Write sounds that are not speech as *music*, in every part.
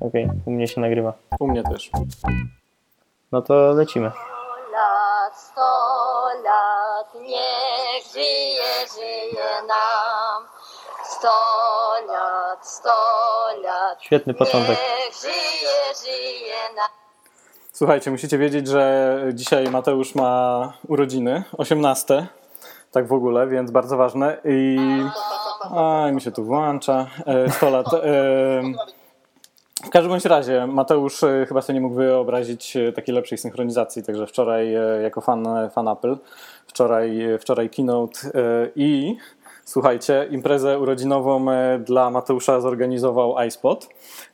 Okej, u mnie się nagrywa. U mnie też. No to lecimy. lat, sto lat, niech żyje, żyje nam. Sto lat, sto lat, Świetny początek. niech żyje, żyje. Słuchajcie, musicie wiedzieć, że dzisiaj Mateusz ma urodziny, 18, tak w ogóle, więc bardzo ważne. I a, mi się tu włącza, e, 100 lat. E, w każdym bądź razie, Mateusz e, chyba sobie nie mógł wyobrazić e, takiej lepszej synchronizacji, także wczoraj e, jako fan, fan Apple, wczoraj, e, wczoraj keynote e, i słuchajcie, imprezę urodzinową e, dla Mateusza zorganizował iSpot.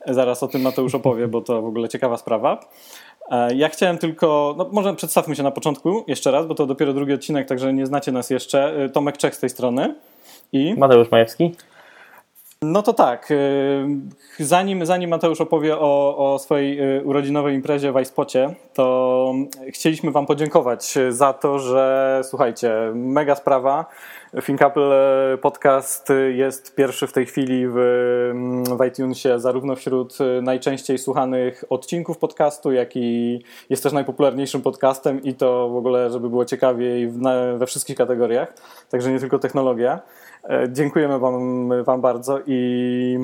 Zaraz o tym Mateusz opowie, bo to w ogóle ciekawa sprawa. E, Ja chciałem tylko, no może przedstawmy się na początku jeszcze raz, bo to dopiero drugi odcinek, także nie znacie nas jeszcze. E, Tomek Czech z tej strony. I Mateusz Majewski. No to tak, e, zanim, zanim Mateusz opowie o, o swojej e, urodzinowej imprezie w iSpocie, to chcieliśmy Wam podziękować za to, że słuchajcie, mega sprawa. Think Apple e, Podcast jest pierwszy w tej chwili w, w iTunesie, zarówno wśród najczęściej słuchanych odcinków podcastu, jak i jest też najpopularniejszym podcastem i to w ogóle, żeby było ciekawiej we wszystkich kategoriach, także nie tylko technologia. E, Dziękujemy wam, wam bardzo i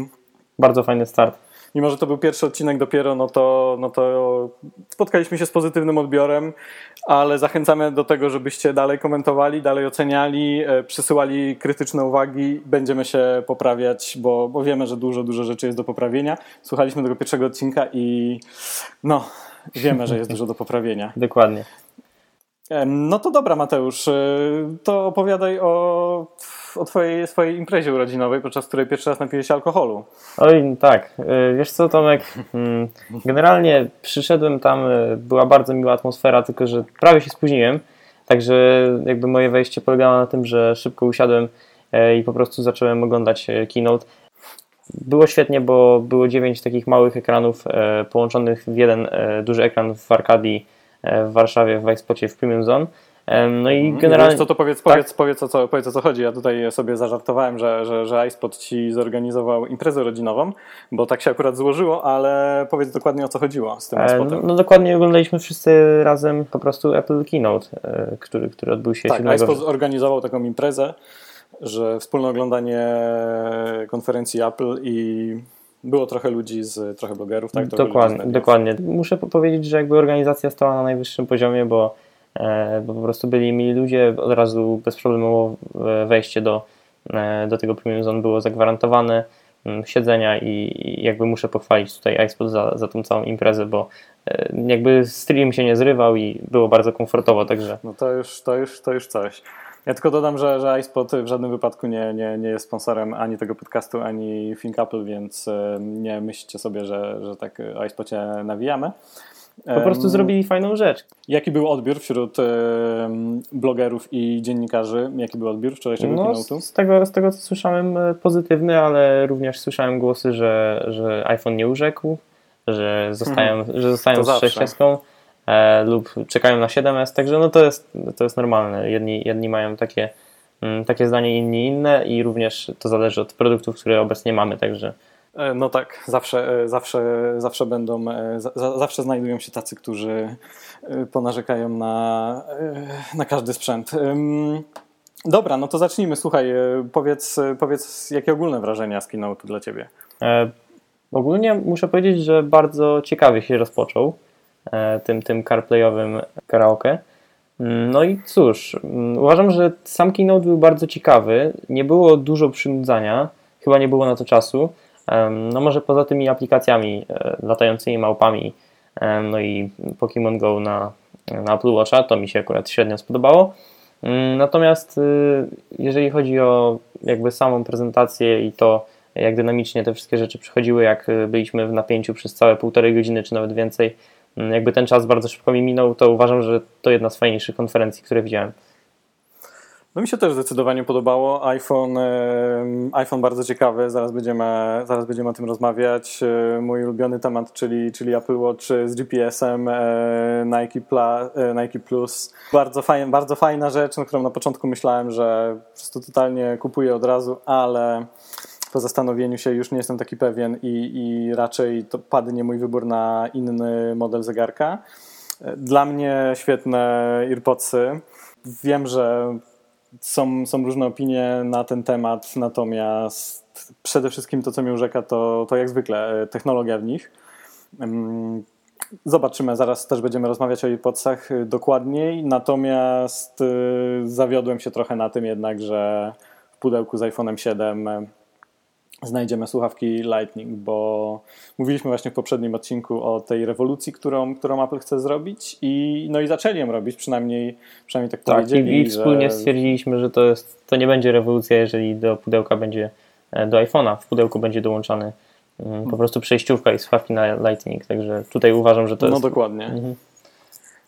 Bardzo fajny start. mimo, że to był pierwszy odcinek dopiero, no to, no to spotkaliśmy się z pozytywnym odbiorem, ale zachęcamy do tego, żebyście dalej komentowali, dalej oceniali, e, przysyłali krytyczne uwagi. Będziemy się poprawiać, bo, bo wiemy, że dużo, dużo rzeczy jest do poprawienia. Słuchaliśmy tego pierwszego odcinka i no, wiemy, że jest dużo do poprawienia. *laughs* Dokładnie. Em, No to dobra, Mateusz, e, to opowiadaj o, o twojej, swojej imprezie urodzinowej, podczas której pierwszy raz napiłeś alkoholu. Oj, tak. y, Wiesz co, Tomek? Mm, Generalnie przyszedłem tam, y, była bardzo miła atmosfera, tylko że prawie się spóźniłem. Także jakby moje wejście polegało na tym, że szybko usiadłem e, i po prostu zacząłem oglądać e, keynote. Było świetnie, bo było dziewięć takich małych ekranów e, połączonych w jeden e, duży ekran w Arkadii e, w Warszawie, w Expocie w Premium Zone. No i Generalnie... Co to powiedz, Tak. powiedz, powiedz, o co, powiedz o co chodzi. Ja tutaj sobie zażartowałem, że, że, że iSpot ci zorganizował imprezę rodzinową, bo tak się akurat złożyło, ale powiedz dokładnie o co chodziło z tym iSpotem. No dokładnie oglądaliśmy wszyscy razem po prostu Apple Keynote, e, który, który odbył się tak, 7 iSpot zorganizował taką imprezę, że wspólne oglądanie konferencji Apple i było trochę ludzi z trochę blogerów, tak? Dokładnie, dokładnie. Muszę po- powiedzieć, że jakby organizacja stała na najwyższym poziomie, bo, bo po prostu byli mili ludzie, od razu bezproblemowo e, wejście do, e, do tego Premium Zone było zagwarantowane, siedzenia i, i jakby muszę pochwalić tutaj iSpot za, za tą całą imprezę, bo e, jakby stream się nie zrywał i było bardzo komfortowo, także No to już, to już, to już coś. Ja tylko dodam, że, że iSpot w żadnym wypadku nie, nie, nie jest sponsorem ani tego podcastu, ani Think Apple, więc e, nie myślcie sobie, że, że tak o iSpocie nawijamy. Po prostu zrobili fajną rzecz. Jaki był odbiór wśród em, blogerów i dziennikarzy? Jaki był odbiór wczorajszego No, keynote'u? z, tego, z tego, co słyszałem, e, pozytywny, ale również słyszałem głosy, że, że iPhone nie urzekł, że zostają, że zostają To z zawsze. 6S e, lub czekają na 7S, także no to jest, to jest normalne. Jedni, jedni mają takie, mm, takie zdanie, inni inne i również to zależy od produktów, które obecnie mamy, także E, No tak, zawsze, e, zawsze, zawsze będą, e, za, za- zawsze znajdują się tacy, którzy e, ponarzekają na, e, na każdy sprzęt. Dobra, no to zacznijmy. Słuchaj, e, powiedz, e, powiedz jakie ogólne wrażenia z keynote'u dla Ciebie? E, Ogólnie muszę powiedzieć, że bardzo ciekawie się rozpoczął e, tym, tym carplayowym karaoke. Mm, No i cóż, mm, uważam, że sam keynote był bardzo ciekawy. Nie było dużo przynudzania, chyba nie było na to czasu. No może poza tymi aplikacjami e, latającymi małpami, no i Pokémon Go na, na Apple Watcha, to mi się akurat średnio spodobało. Mm, Natomiast y, jeżeli chodzi o jakby samą prezentację i to, jak dynamicznie te wszystkie rzeczy przychodziły, jak y, byliśmy w napięciu przez całe półtorej godziny, czy nawet więcej, mm, jakby ten czas bardzo szybko mi minął, to uważam, że to jedna z fajniejszych konferencji, które widziałem. No mi się też zdecydowanie podobało. iPhone, e, iPhone bardzo ciekawy, zaraz będziemy, zaraz będziemy o tym rozmawiać. E, mój ulubiony temat, czyli, czyli Apple Watch z GPS-em, e, Nike, Plus, Nike Plus. Bardzo, fajna, bardzo fajna rzecz, na którą na początku myślałem, że po prostu totalnie kupuję od razu, ale po zastanowieniu się już nie jestem taki pewien i, i raczej to padnie mój wybór na inny model zegarka. Dla mnie świetne AirPodsy. Wiem, że są, są różne opinie na ten temat, natomiast przede wszystkim to, co mnie urzeka, to, to jak zwykle e, technologia w nich. Zobaczymy, zaraz też będziemy rozmawiać o AirPodsach e, dokładniej, natomiast e, zawiodłem się trochę na tym jednak, że w pudełku z iPhone'em 7 znajdziemy słuchawki Lightning, bo mówiliśmy właśnie w poprzednim odcinku o tej rewolucji, którą, którą Apple chce zrobić i no i zaczęli ją robić, przynajmniej, przynajmniej tak, tak powiedzieli. I, i wspólnie że... stwierdziliśmy, że to, jest, to nie będzie rewolucja, jeżeli do pudełka będzie, e, do iPhone'a w pudełku będzie dołączany mm, po prostu przejściówka i słuchawki na Lightning, także tutaj uważam, że to no jest... No dokładnie. Mhm.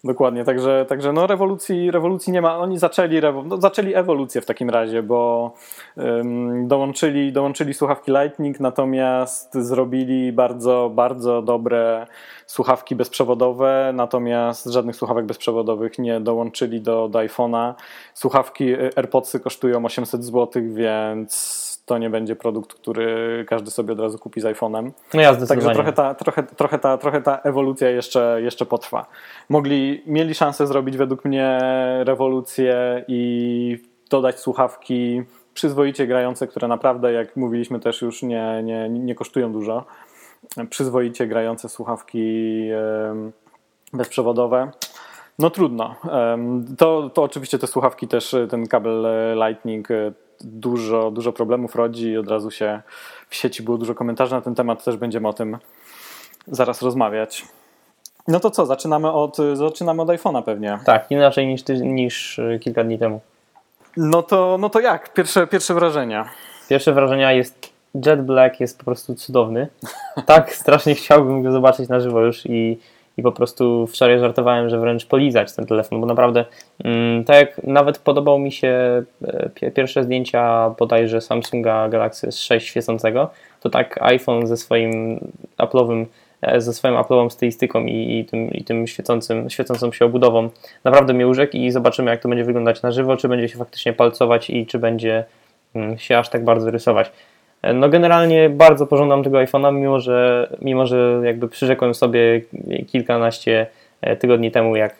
Dokładnie, także, także no rewolucji, rewolucji nie ma. Oni zaczęli, no zaczęli ewolucję w takim razie, bo um, dołączyli, dołączyli słuchawki Lightning, natomiast zrobili bardzo, bardzo dobre słuchawki bezprzewodowe, natomiast żadnych słuchawek bezprzewodowych nie dołączyli do, do iPhone'a. Słuchawki AirPodsy kosztują 800 zł, więc to nie będzie produkt, który każdy sobie od razu kupi z iPhone'em. No ja Także trochę ta, trochę, trochę, ta, trochę ta ewolucja jeszcze, jeszcze potrwa. Mogli, mieli szansę zrobić według mnie rewolucję i dodać słuchawki przyzwoicie grające, które naprawdę, jak mówiliśmy też już, nie, nie, nie kosztują dużo. Przyzwoicie grające słuchawki bezprzewodowe. No trudno. To, to oczywiście te słuchawki też, ten kabel Lightning dużo, dużo problemów rodzi i od razu się w sieci było dużo komentarzy na ten temat, też będziemy o tym zaraz rozmawiać. No to co, zaczynamy od, zaczynamy od iPhone'a pewnie. Tak, inaczej niż, niż kilka dni temu. No to, no to jak? Pierwsze, pierwsze wrażenia. Pierwsze wrażenia jest Jet Black jest po prostu cudowny. Tak *laughs* strasznie chciałbym go zobaczyć na żywo już i i po prostu wczoraj żartowałem, że wręcz polizać ten telefon, bo naprawdę mm, tak jak nawet podobał mi się e, pierwsze zdjęcia bodajże Samsunga Galaxy S6 świecącego, to tak iPhone ze swoim Apple'owym e, ze swoją Apple'ową stylistyką i, i, tym, i tym świecącym, świecącą się obudową naprawdę mnie urzekł i zobaczymy jak to będzie wyglądać na żywo, czy będzie się faktycznie palcować i czy będzie mm, się aż tak bardzo rysować. No generalnie bardzo pożądam tego iPhone'a, mimo że, mimo że jakby przyrzekłem sobie kilkanaście e, tygodni temu, jak,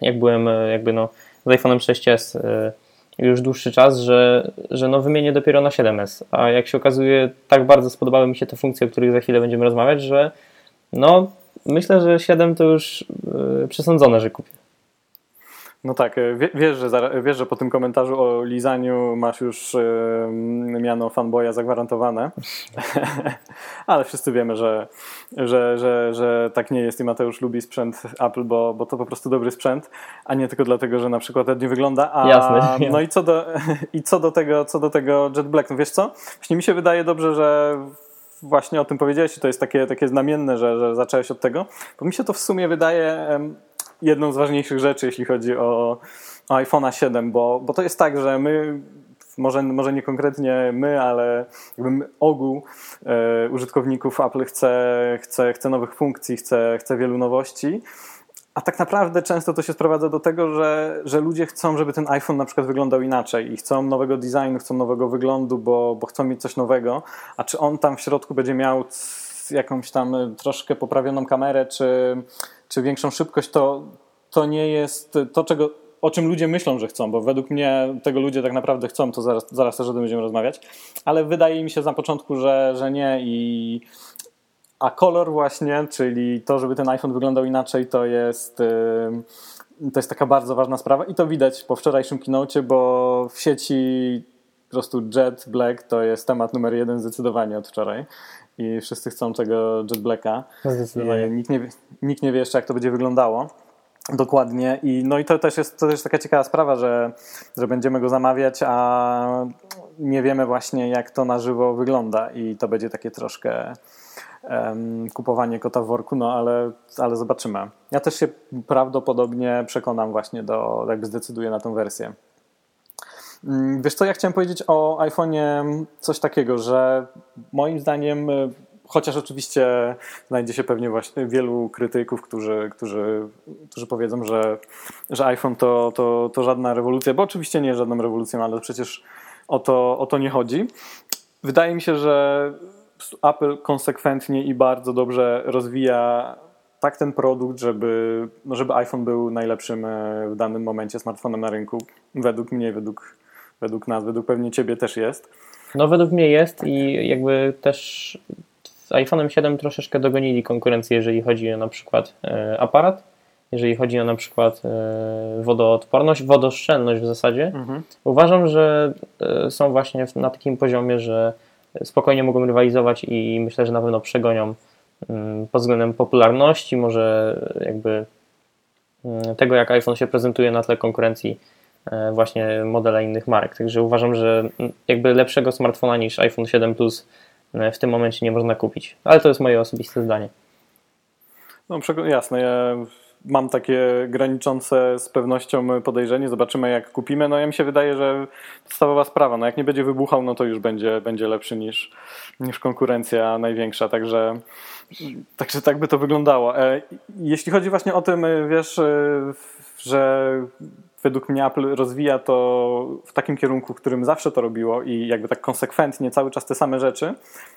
jak byłem e, jakby no z iPhone'em 6s e, już dłuższy czas, że, że no wymienię dopiero na 7s, a jak się okazuje tak bardzo spodobały mi się te funkcje, o których za chwilę będziemy rozmawiać, że no myślę, że 7 to już przesądzone, że kupię. No tak, e, wiesz że, wiesz, że po tym komentarzu o lizaniu masz już miano fanboya zagwarantowane, *laughs* ale wszyscy wiemy, że, że, że, że tak nie jest i Mateusz lubi sprzęt Apple, bo, bo to po prostu dobry sprzęt, a nie tylko dlatego, że na przykład ładnie wygląda. A, Jasne. No i co do, *laughs* i co do tego, co do tego Jet Black, no wiesz co? Właśnie mi się wydaje dobrze, że właśnie o tym powiedziałeś i to jest takie, takie znamienne, że, że zacząłeś od tego, bo mi się to w sumie wydaje jedną z ważniejszych rzeczy, jeśli chodzi o, o iPhone'a 7, bo, bo to jest tak, że my może, może nie konkretnie my, ale jakby ogół e, użytkowników Apple chce, chce, chce nowych funkcji, chce, chce wielu nowości. A tak naprawdę często to się sprowadza do tego, że, że ludzie chcą, żeby ten iPhone na przykład wyglądał inaczej i chcą nowego designu, chcą nowego wyglądu, bo, bo chcą mieć coś nowego. A czy on tam w środku będzie miał jakąś tam troszkę poprawioną kamerę, czy, czy większą szybkość, to, to nie jest to, czego, o czym ludzie myślą, że chcą, bo według mnie tego ludzie tak naprawdę chcą, to zaraz, zaraz też o tym będziemy rozmawiać, ale wydaje mi się na początku, że, że nie i a kolor właśnie, czyli to, żeby ten iPhone wyglądał inaczej, to jest, to jest taka bardzo ważna sprawa i to widać po wczorajszym keynote, bo w sieci po prostu Jet Black to jest temat numer jeden zdecydowanie od wczoraj i wszyscy chcą tego Jet Blacka. Zdecydowanie. Nikt nie, nikt nie wie jeszcze, jak to będzie wyglądało. Dokładnie. I, no i to też jest to też taka ciekawa sprawa, że, że będziemy go zamawiać, a nie wiemy właśnie, jak to na żywo wygląda. I to będzie takie troszkę um, kupowanie kota w worku, no ale, ale zobaczymy. Ja też się prawdopodobnie przekonam właśnie do, jakby zdecyduję na tą wersję. Mm, Wiesz co, ja chciałem powiedzieć o iPhone'ie coś takiego, że moim zdaniem, y, chociaż oczywiście znajdzie się pewnie właśnie wielu krytyków, którzy, którzy, którzy powiedzą, że, że iPhone to, to, to żadna rewolucja, bo oczywiście nie jest żadną rewolucją, ale przecież o to, o to nie chodzi. Wydaje mi się, że Apple konsekwentnie i bardzo dobrze rozwija tak ten produkt, żeby, no żeby iPhone był najlepszym e, w danym momencie smartfonem na rynku. Według mnie, według, według nas, według pewnie ciebie też jest. No według mnie jest i jakby też z iPhone'em 7 troszeczkę dogonili konkurencję, jeżeli chodzi o na przykład e, aparat, jeżeli chodzi o na przykład e, wodoodporność, wodooszczędność w zasadzie. Uważam, że e, są właśnie na takim poziomie, że spokojnie mogą rywalizować i myślę, że na pewno przegonią mm, pod względem popularności, może jakby mm, tego, jak iPhone się prezentuje na tle konkurencji właśnie modele innych marek. Także uważam, że jakby lepszego smartfona niż iPhone 7 Plus e, w tym momencie nie można kupić. Ale to jest moje osobiste zdanie. No jasne, ja mam takie graniczące z pewnością podejrzenie, zobaczymy jak kupimy. No ja mi się wydaje, że podstawowa sprawa, no jak nie będzie wybuchał, no to już będzie, będzie lepszy niż, niż konkurencja największa, także, także tak by to wyglądało. E, Jeśli chodzi właśnie o tym, e, wiesz, e, że według mnie Apple rozwija to w takim kierunku, w którym zawsze to robiło i jakby tak konsekwentnie cały czas te same rzeczy,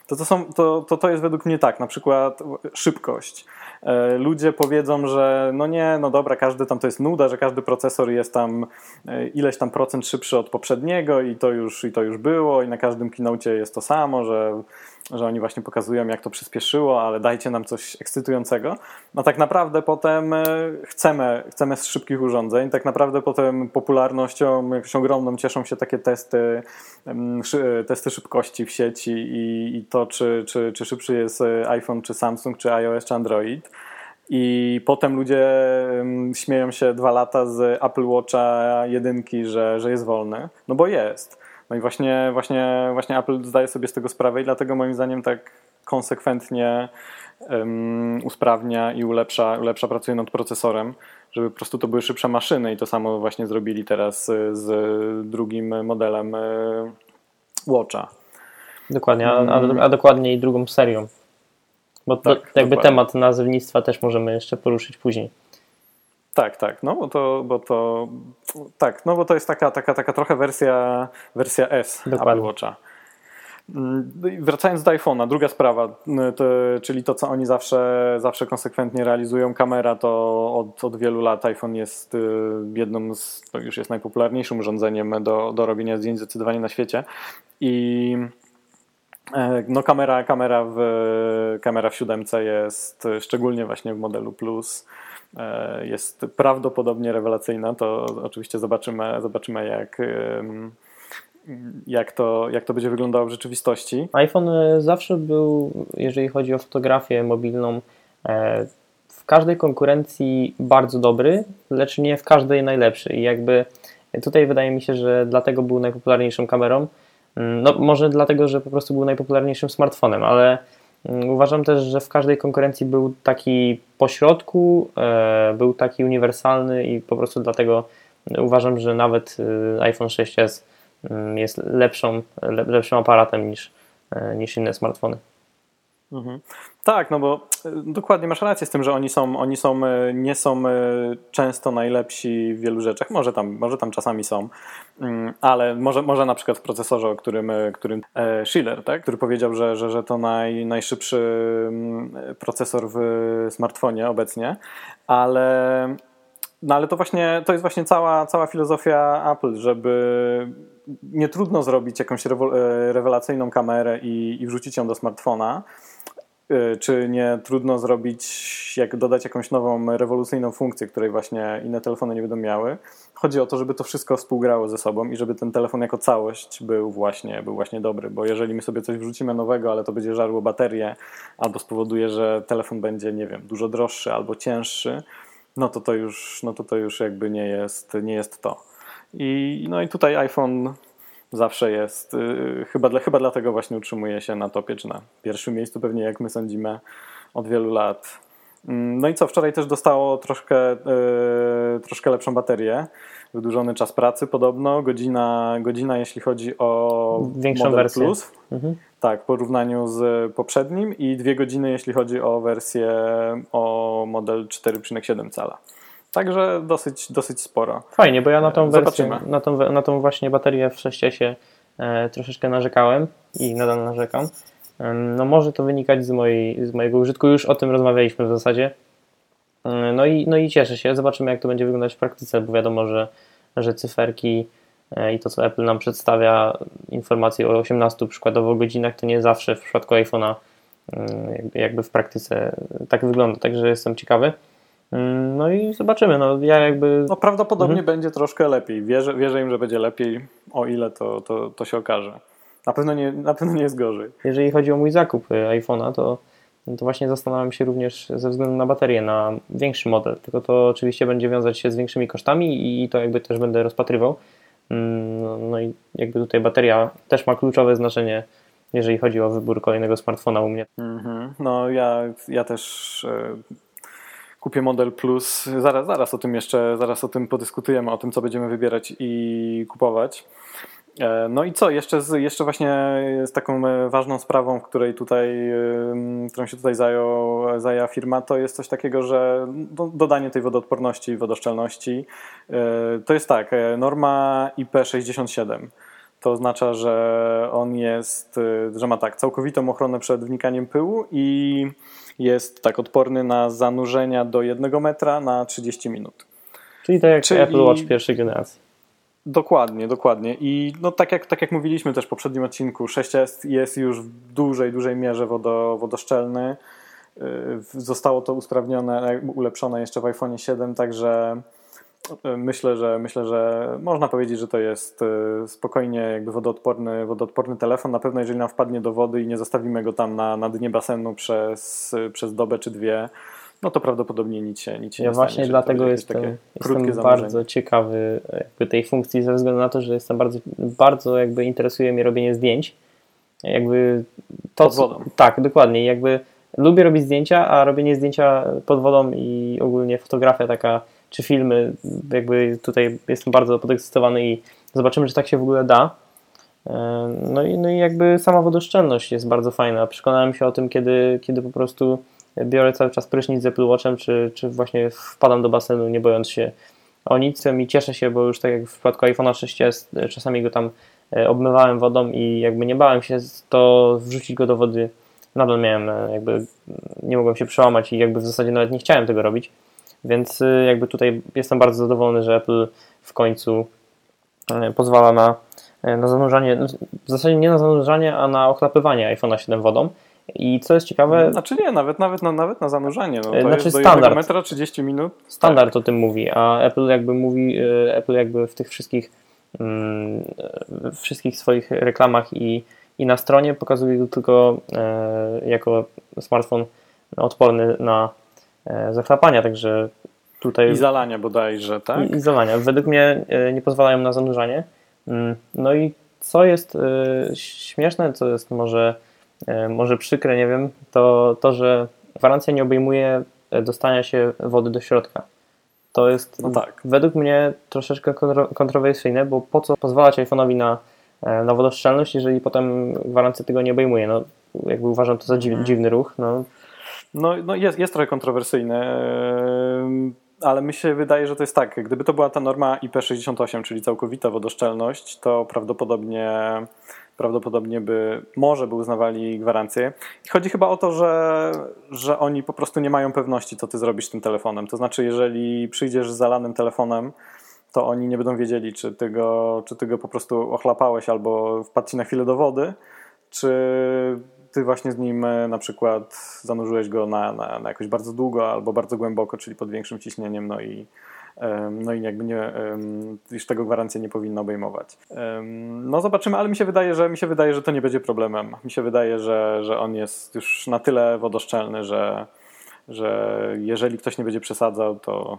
to to, są, to, to, to jest według mnie tak, na przykład szybkość. E, Ludzie powiedzą, że no nie, no dobra, każdy tam to jest nuda, że każdy procesor jest tam e, ileś tam procent szybszy od poprzedniego i to już, i to już było i na każdym keynote jest to samo, że, że oni właśnie pokazują jak to przyspieszyło, ale dajcie nam coś ekscytującego. No tak naprawdę potem e, chcemy, chcemy z szybkich urządzeń, tak naprawdę potem popularnością jakąś ogromną cieszą się takie testy, testy szybkości w sieci i, i to czy, czy, czy szybszy jest iPhone, czy Samsung, czy iOS, czy Android. I potem ludzie śmieją się dwa lata z Apple Watcha jedynki, że, że jest wolny. No bo jest. No i właśnie, właśnie, właśnie Apple zdaje sobie z tego sprawę i dlatego moim zdaniem tak konsekwentnie em, usprawnia i ulepsza, ulepsza, pracuje nad procesorem, żeby po prostu to były szybsze maszyny i to samo właśnie zrobili teraz y, z drugim modelem y, Watcha. Dokładnie, a, a, a dokładniej drugą serią. Bo to, Tak, jakby dokładnie. temat nazewnictwa też możemy jeszcze poruszyć później. Tak, tak, no bo to, bo to tak, no bo to jest taka, taka, taka trochę wersja, wersja S Dokładnie. Apple Watcha. Mm, no Wracając do iPhone'a, druga sprawa, to, czyli to, co oni zawsze, zawsze konsekwentnie realizują. Kamera to od, od wielu lat iPhone jest y, jedną z, już jest najpopularniejszym urządzeniem do, do robienia zdjęć zdecydowanie na świecie. I no kamera, kamera, w, kamera w siódemce jest szczególnie właśnie w modelu Plus e, jest prawdopodobnie rewelacyjna. To oczywiście zobaczymy, zobaczymy jak, jak, to, jak to będzie wyglądało w rzeczywistości. iPhone e, zawsze był, jeżeli chodzi o fotografię mobilną, e, w każdej konkurencji bardzo dobry, lecz nie w każdej najlepszy. I jakby tutaj wydaje mi się, że dlatego był najpopularniejszą kamerą. Mm, No, może dlatego, że po prostu był najpopularniejszym smartfonem, ale mm, uważam też, że w każdej konkurencji był taki pośrodku, e, był taki uniwersalny i po prostu dlatego uważam, że nawet e, iPhone 6s mm, jest lepszą, le- lepszym aparatem niż, e, niż inne smartfony. Mhm. Tak, no bo y, dokładnie masz rację z tym, że oni są, oni są, y, nie są y, często najlepsi w wielu rzeczach. Może tam, może tam czasami są, Mm, ale może, może na przykład w procesorze, o którym, którym e, Schiller, tak? który powiedział, że, że, że to naj, najszybszy mm, procesor w smartfonie obecnie, ale no ale to właśnie, to jest właśnie cała, cała filozofia Apple, żeby nie trudno zrobić jakąś e, rewelacyjną kamerę i, i wrzucić ją do smartfona, czy nie trudno zrobić, jak dodać jakąś nową rewolucyjną funkcję, której właśnie inne telefony nie będą miały. Chodzi o to, żeby to wszystko współgrało ze sobą i żeby ten telefon jako całość był właśnie, był właśnie dobry, bo jeżeli my sobie coś wrzucimy nowego, ale to będzie żarło baterię, albo spowoduje, że telefon będzie, nie wiem, dużo droższy albo cięższy, no to to już, no to to już jakby nie jest, nie jest to. I, no i tutaj iPhone zawsze jest, yy, chyba, dla, chyba dlatego właśnie utrzymuje się na topie, czy na pierwszym miejscu pewnie, jak my sądzimy, od wielu lat. Mm, No i co, wczoraj też dostało troszkę, e, troszkę lepszą baterię. Wydłużony czas pracy podobno, godzina, godzina jeśli chodzi o Większą model wersję. Plus. Mhm. Tak, w porównaniu z poprzednim i dwie godziny jeśli chodzi o wersję o model 4,7 cala. Także dosyć, dosyć sporo. Fajnie, bo ja na tą wersję, na tą, na tą właśnie baterię w 6S e, troszeczkę narzekałem i nadal narzekam. Em, No może to wynikać z, mojej, z mojego użytku, już o tym rozmawialiśmy w zasadzie. E, No i, no i cieszę się, zobaczymy jak to będzie wyglądać w praktyce, bo wiadomo, że, że cyferki e, i to co Apple nam przedstawia, informacje o 18 przykładowo godzinach, to nie zawsze w przypadku iPhone'a jakby w praktyce tak wygląda, także jestem ciekawy. Mm, No i zobaczymy. No, ja jakby No prawdopodobnie Mhm. będzie troszkę lepiej. Wierzę, wierzę im, że będzie lepiej, o ile to, to, to się okaże. Na pewno, nie, na pewno nie jest gorzej. jeżeli chodzi o mój zakup y, iPhone'a, to, to właśnie zastanawiam się również ze względu na baterię, na większy model. Tylko to oczywiście będzie wiązać się z większymi kosztami i to jakby też będę rozpatrywał. Mm, No, no i jakby tutaj bateria też ma kluczowe znaczenie, jeżeli chodzi o wybór kolejnego smartfona u mnie. Mhm. No ja, ja też e, kupię model plus. Zaraz, zaraz o tym jeszcze, zaraz o tym podyskutujemy, o tym, co będziemy wybierać i kupować. E, No i co, jeszcze, z, jeszcze właśnie z taką e, ważną sprawą, której tutaj, którą się tutaj zajął, zajęła firma, to jest coś takiego, że do, dodanie tej wodoodporności wodoszczelności. E, To jest tak, norma IP67. To oznacza, że on jest, y, że ma tak, całkowitą ochronę przed wnikaniem pyłu i jest tak odporny na zanurzenia do 1 metra na 30 minut. Czyli tak jak Czyli- Apple Watch pierwszej generacji. Dokładnie, dokładnie. I no tak jak, tak jak mówiliśmy też w poprzednim odcinku, 6S jest już w dużej, dużej mierze wodo, wodoszczelny. Y, Zostało to usprawnione, ulepszone jeszcze w iPhone 7, także myślę, że myślę, że można powiedzieć, że to jest y, spokojnie jakby wodoodporny, wodoodporny telefon. Na pewno jeżeli nam wpadnie do wody i nie zostawimy go tam na, na dnie basenu przez, przez dobę czy dwie, no to prawdopodobnie nic się, nic się Ja nie właśnie stanie. dlatego jestem, jestem bardzo ciekawy jakby tej funkcji ze względu na to, że jestem bardzo, bardzo jakby interesuje mnie robienie zdjęć. Jakby to, Pod co- wodą. Tak, dokładnie. Jakby lubię robić zdjęcia, a robienie zdjęcia pod wodą i ogólnie fotografia taka, czy filmy, jakby tutaj jestem bardzo podekscytowany i zobaczymy, czy tak się w ogóle da. E, No i, no i jakby sama wodoszczelność jest bardzo fajna. Przekonałem się o tym, kiedy, kiedy po prostu biorę cały czas prysznic z Apple Watchem, czy, czy właśnie wpadam do basenu, nie bojąc się o nic. I cieszę się, bo już tak jak w przypadku iPhone'a 6s, e, czasami go tam e, obmywałem wodą i jakby nie bałem się to wrzucić go do wody. Nadal miałem jakby, nie mogłem się przełamać i jakby w zasadzie nawet nie chciałem tego robić. Więc e, jakby tutaj jestem bardzo zadowolony, że Apple w końcu e, pozwala na, e, na zanurzanie, no, w zasadzie nie na zanurzanie, a na ochlapywanie iPhone'a 7 wodą. I co jest ciekawe, Znaczy nie, nawet, nawet, na, nawet na zanurzenie. No, to Znaczy jest standard. 1 metra 30 minut. standard o tym mówi, a Apple jakby mówi, e, Apple jakby w tych wszystkich mm, e, wszystkich swoich reklamach i, i na stronie pokazuje go tylko e, jako smartfon odporny na e, zachlapania, także tutaj I zalania bodajże, tak? i, i zalania. Według mnie e, nie pozwalają na zanurzanie. Mm, No i co jest e, śmieszne, co jest może, e, może przykre, nie wiem, to to, że gwarancja nie obejmuje e, dostania się wody do środka. To jest No tak. według mnie troszeczkę kontro- kontrowersyjne, bo po co pozwalać iPhone'owi na, e, na wodoszczelność, jeżeli potem gwarancja tego nie obejmuje. No, jakby uważam to za dziw, Mhm. dziwny ruch. No, No, no jest, jest trochę kontrowersyjne, ale mi się wydaje, że to jest tak. Gdyby to była ta norma IP68, czyli całkowita wodoszczelność, to prawdopodobnie, prawdopodobnie by może by uznawali gwarancję. I chodzi chyba o to, że, że oni po prostu nie mają pewności, co ty zrobisz tym telefonem. To znaczy, jeżeli przyjdziesz z zalanym telefonem, to oni nie będą wiedzieli, czy ty go, czy ty go po prostu ochlapałeś albo wpadł ci na chwilę do wody, czy ty właśnie z nim e, na przykład zanurzyłeś go na, na, na jakoś bardzo długo albo bardzo głęboko, czyli pod większym ciśnieniem, no i, no i jakby nie, już tego gwarancja nie powinna obejmować. No zobaczymy, ale mi się wydaje, że mi się wydaje, że to nie będzie problemem. Mi się wydaje, że, że on jest już na tyle wodoszczelny, że, że jeżeli ktoś nie będzie przesadzał, to,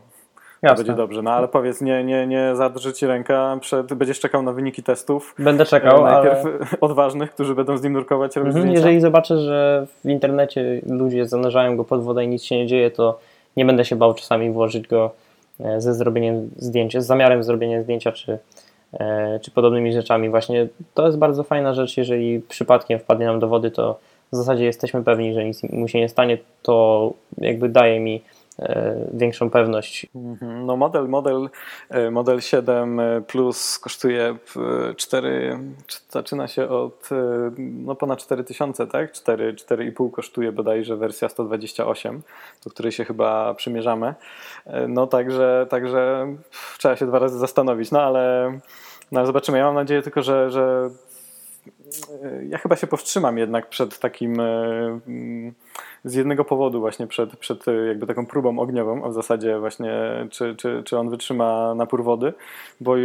Jasne. będzie dobrze. No ale powiedz, nie, nie, nie zadrży ci ręka przed, będziesz czekał na wyniki testów. Będę czekał, E, Najpierw ale *laughs* odważnych, którzy będą z nim nurkować, robić mhm, jeżeli zobaczę, że w internecie ludzie zanurzają go pod wodę i nic się nie dzieje, to nie będę się bał czasami włożyć go e, ze zrobieniem zdjęcia, z zamiarem zrobienia zdjęcia, czy, e, czy podobnymi rzeczami. Właśnie to jest bardzo fajna rzecz, jeżeli przypadkiem wpadnie nam do wody, to w zasadzie jesteśmy pewni, że nic mu się nie stanie, to jakby daje mi większą pewność. Mhm. No model, model, e, model 7 Plus kosztuje e, 4, czy- zaczyna się od e, no ponad 4000, tak? 4, 4,5 kosztuje bodajże wersja 128, do której się chyba przymierzamy. E, No także, także trzeba się dwa razy zastanowić, no ale, no ale zobaczymy. Ja mam nadzieję tylko, że, że e, ja chyba się powstrzymam jednak przed takim e, mm, z jednego powodu właśnie przed, przed e, jakby taką próbą ogniową, a w zasadzie właśnie czy, czy, czy on wytrzyma napór wody, bo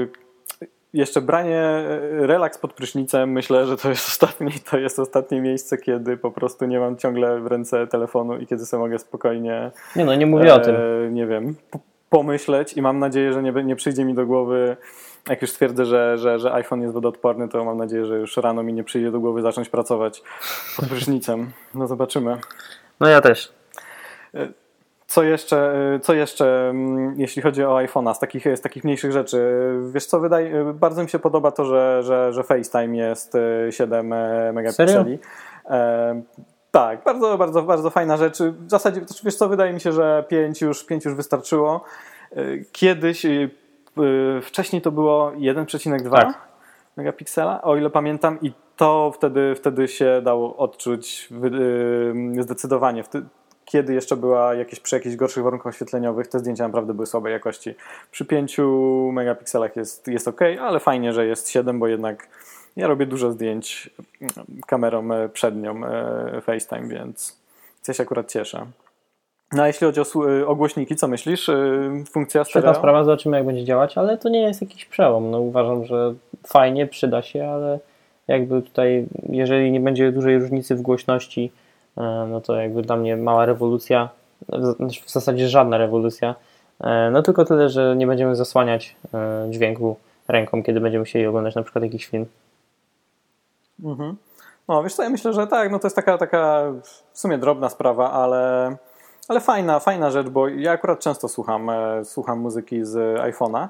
jeszcze branie e, relaks pod prysznicem myślę, że to jest *laughs* ostatni, to jest ostatnie miejsce, kiedy po prostu nie mam ciągle w ręce telefonu i kiedy sobie mogę spokojnie Nie no, nie mówię o tym. e, nie wiem, pomyśleć i mam nadzieję, że nie, nie przyjdzie mi do głowy, jak już twierdzę, że, że, że iPhone jest wodoodporny, to mam nadzieję, że już rano mi nie przyjdzie do głowy zacząć pracować pod *laughs* prysznicem. No zobaczymy. No ja też. Co jeszcze, y, co jeszcze mm, jeśli chodzi o iPhone'a, z takich, z takich mniejszych rzeczy? Wiesz co, wydaje, y, bardzo mi się podoba to, że, że, że FaceTime jest y, 7 megapikseli. E, tak, bardzo, bardzo, bardzo fajna rzecz. W zasadzie, to wiesz co, wydaje mi się, że 5 już, 5 już wystarczyło. Kiedyś, wcześniej to było 1,2 Tak. megapiksela, o ile pamiętam, i to wtedy, wtedy się dało odczuć y, zdecydowanie. Kiedy jeszcze była jakieś, przy jakichś gorszych warunkach oświetleniowych, te zdjęcia naprawdę były słabej jakości. Przy 5 megapikselach jest, jest ok, ale fajnie, że jest 7, bo jednak ja robię dużo zdjęć mm, kamerą e, przednią e, FaceTime, więc ja się akurat cieszę. No a jeśli chodzi o, słu- o głośniki, co myślisz? Y, Funkcja Świetna stereo? sprawa, zobaczymy jak będzie działać, ale to nie jest jakiś przełom. No, uważam, że fajnie, przyda się, ale jakby tutaj, jeżeli nie będzie dużej różnicy w głośności, e, no to jakby dla mnie mała rewolucja, w znaczy zasadzie żadna rewolucja, E, no tylko tyle, że nie będziemy zasłaniać e, dźwięku ręką, kiedy będziemy chcieli oglądać na przykład jakiś film. Mhm. No wiesz co, ja myślę, że tak, no to jest taka, taka w sumie drobna sprawa, ale, ale fajna, fajna rzecz, bo ja akurat często słucham, e, słucham muzyki z iPhone'a.